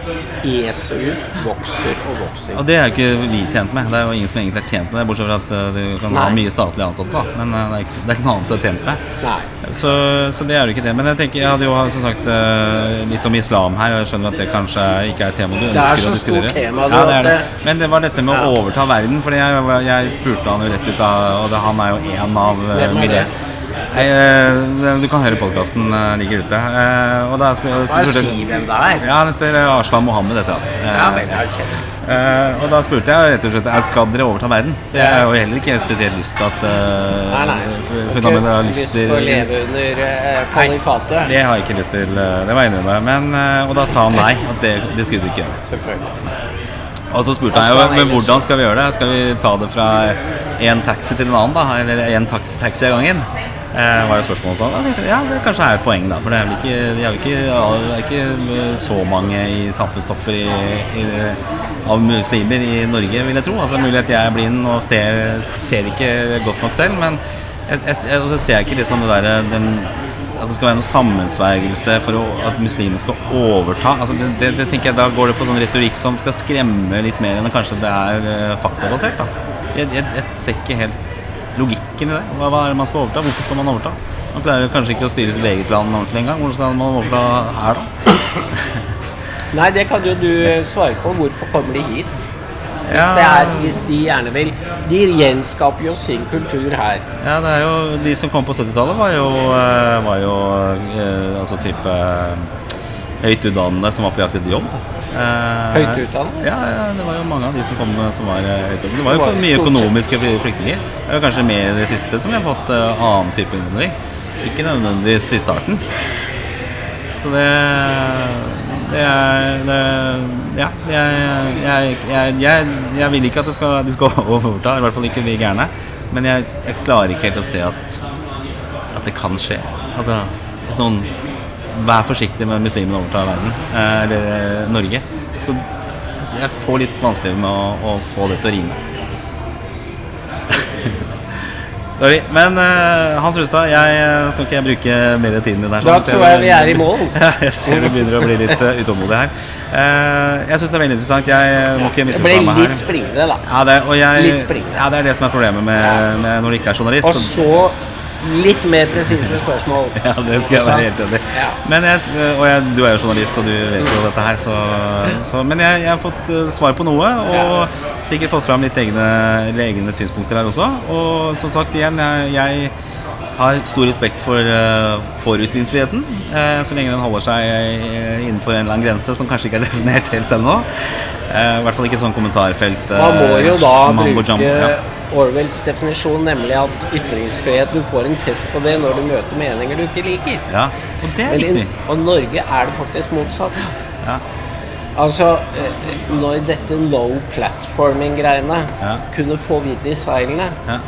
eser ut, vokser og vokser. Og det er jo ikke vi tjent med. Det er jo ingen som egentlig er tjent med det, bortsett fra at eh, du kan ha mye statlige ansatte, da. Men eh, det er ikke, det er ikke noe annet å tjent med. Så, så det er jo ikke det. Men jeg tenker, jeg hadde jo som sagt eh, litt om islam her, og jeg skjønner at det kanskje ikke er et tema du Det er ønsker så å diskutere. stort tema, Ja, du, det er det. det- Men det var dette med Ja. å overta verden, for jeg, jeg spurte han jo rett ut, da, og det, han er jo en av Hvem er det? Nei, eh, du kan høre podkasten ligger ute. Eh, og da spør, spurte si hvem det er. Ja, han heter Arslan Mohammed, Dette. Eh, Ja. Eh, og da spurte jeg rett og slett skal dere overta verden. Jeg har jo heller ikke spesielt lyst til at uh, Nei, nei. fundamentalister lyst til å leve under uh, kalifatet. Det har jeg ikke lyst til, eh, det var jeg enig med. Men, eh, og da sa han nei, at det, det skulle du ikke gjøre. Selvfølgelig. Og så spurte jeg jo, men hvordan skal vi gjøre det? Skal vi ta det fra én taxi til en annen, da? Eller én taxi, taxi av gangen? Eh, var jo spørsmålet sånn. Ja, det kanskje er et poeng, da. For det er vel ikke, de er ikke, det er ikke så mange i samfunnstopper i, i, av muslimer i Norge, vil jeg tro. Altså Mulig at jeg er blind og ser, ser ikke godt nok selv, men jeg, jeg, jeg, jeg ser jeg ikke liksom det der, den at det skal være noe sammensvergelse for å, at muslimer skal overta. Altså det, det, det tenker jeg Da går det på sånn retorikk som skal skremme litt mer enn kanskje det er eh, faktabasert. da jeg, jeg, jeg ser ikke helt logikken i det. Hva, hva er det man skal overta? Hvorfor skal man overta? Man klarer kanskje ikke å styre sitt eget land ordentlig engang. Hvordan skal man overta her, da? Nei, det kan jo du svare på. Hvorfor kommer de hit? Hvis, er, hvis de gjerne vil De gjenskaper jo sin kultur her. Ja, det er jo De som kom på 70-tallet, var jo, eh, var jo eh, altså type eh, høyt utdannede som var på jakt etter jobb. Eh, Høyt utdannet? Ja, ja, det var jo mange av de som kom som var eh, høyt utdannet. Det var jo mye økonomiske flyktninger. Det er kanskje mer i det siste som vi har fått uh, annen type innvandring. Ikke nødvendigvis i starten. Så det Det er det, Ja, jeg, jeg, jeg, jeg, vil ikke at det skal, de skal overta, i hvert fall ikke vi gærne. Men jeg, klarer ikke helt å se at, at det kan skje. Det, hvis noen Vær forsiktig med muslimene overtar verden, eh, eller eh, Norge. Så altså, jeg får litt vanskelig med å, å få det til å rime. Sorry. Men uh, Hans Rustad, jeg skal ikke jeg bruke mer tid din her. Da sånn. tror jeg vi er i mål. Ja, jeg ser du begynner å bli litt uh, utålmodig her. Uh, jeg syns det er veldig interessant. Jeg må ikke ble misforstå meg litt her. springende, da. Ja, det, jeg, Litt springende. ja, det er det som er problemet med, med når du ikke er journalist. Og så litt mer presise spørsmål. Ja, det skal jeg være helt enig i. Ja. Men jeg, og jeg, du er jo journalist, og du vet jo dette her, så, så Men jeg, jeg har fått eh, svar på noe, og sikkert fått fram litt egne, egne synspunkter her også. Og som sagt, igjen, jeg, jeg har stor respekt for, eh, for ytringsfriheten, eh, så lenge den holder seg eh, innenfor en eller annen grense som kanskje ikke er definert helt ennå. Eh, I hvert fall ikke sånn kommentarfelt. eh, Man må jo da bruke ja. Orwells definisjon, nemlig at ytringsfrihet Du får en test på det når du møter meninger du ikke liker. ja. Og det er Men i, viktig. og Norge er det faktisk motsatt. Ja. Altså, eh, når dette no platforming-greiene Ja. kunne få vind i seilene Ja.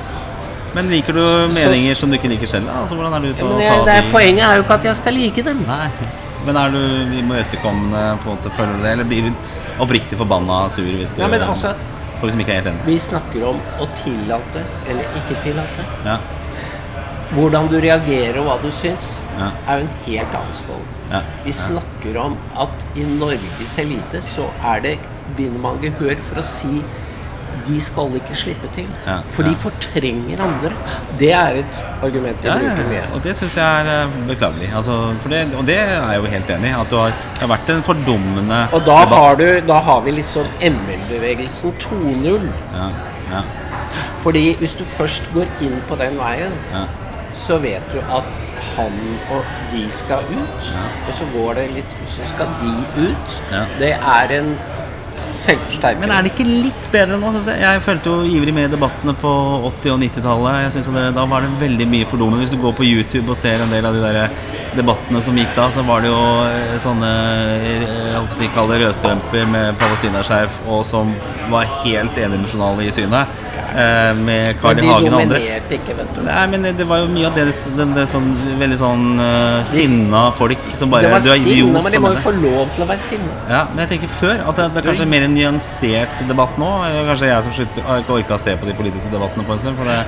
Men liker du meninger som du ikke liker selv? Altså, hvordan er du ute ja, jeg, tar det er, Poenget er jo ikke at jeg skal like dem. Nei. Men er du imøtekommende på en måte, føler du det, eller blir du oppriktig forbanna sur hvis du Ja, men altså- Folk som ikke er helt enige? Vi snakker om å tillate eller ikke tillate. Ja. Hvordan du reagerer og hva du syns, Ja. er jo en helt annen skål. Ja. Vi snakker om at i Norges elite så er det vinner man gehør for å si de skal ikke slippe til. Ja, For de fortrenger andre. Det er et argument jeg Ja, bruker mye. Og det syns jeg er eh, beklagelig. Altså, det, og det er jeg jo helt enig i. At du har, det har vært en fordummende Og da har, du, da har vi liksom ML-bevegelsen 2.0. ja, ja, Fordi hvis du først går inn på den veien, så vet du at han og de skal ut. Og så går det litt Så skal de ut. Det er en selvforsterker. Men er det ikke litt bedre nå? Jeg? jeg følte jo ivrig med i debattene på 80- og 90-tallet. Jeg synes det, Da var det veldig mye fordummende. Hvis du går på YouTube og ser en del av de der debattene som gikk da, så var det jo eh, sånne eh, jeg håper si, det rødstrømper med palestinaskjerf og som var helt endimensjonale i synet. eh, Med Carl I. Hagen og andre. dominerte ikke, vet du. Nei, men det var jo mye av det, det, det sånn, veldig sånn uh, sinna folk som bare det var idiot sinna, men de må jo få lov til å være sinna. Ja, men jeg tenker før at det, det er kanskje mer en nyansert debatt nå. Kanskje jeg som slutter, har ikke orka å se på de politiske debattene på en stund. For det,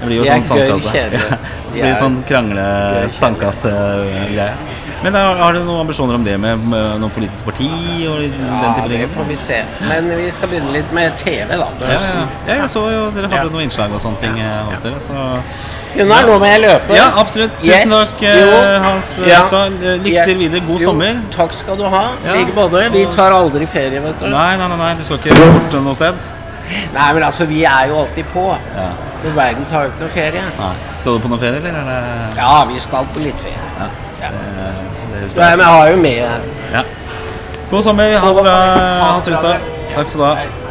det blir jo sånn sandkasse. Ja, De så blir det sånn krangle gøy sandkasse-greie. Men er, har dere noen ambisjoner om det med, med noen politisk parti og den Ja, type det får vi se. Men vi skal begynne litt med TV, da. Ja, ja, ja, jeg så jo dere hadde Ja. noen innslag og sånne ting eh, hos dere, så Gunnar, nå må jeg løpe. Ja, absolutt. Tusen Yes. takk, eh, Jo. Hans Østad. Ja. Røstad. Lykke Yes. til videre. God Jo, sommer. Takk skal du ha. Ja. Like både. Vi tar aldri ferie, vet du. Nei, nei, nei, nei, du skal ikke bort noe sted? Nei, men altså, vi er jo alltid på. Ja. Men verden tar jo ikke noe ferie. Nei. Skal du på noe ferie, eller er Ja, vi skal på litt ferie. Ja. Ja. Nei, men jeg har jo med Ja. God sommer. Ha det bra, Hans Rustad. Takk skal du ha.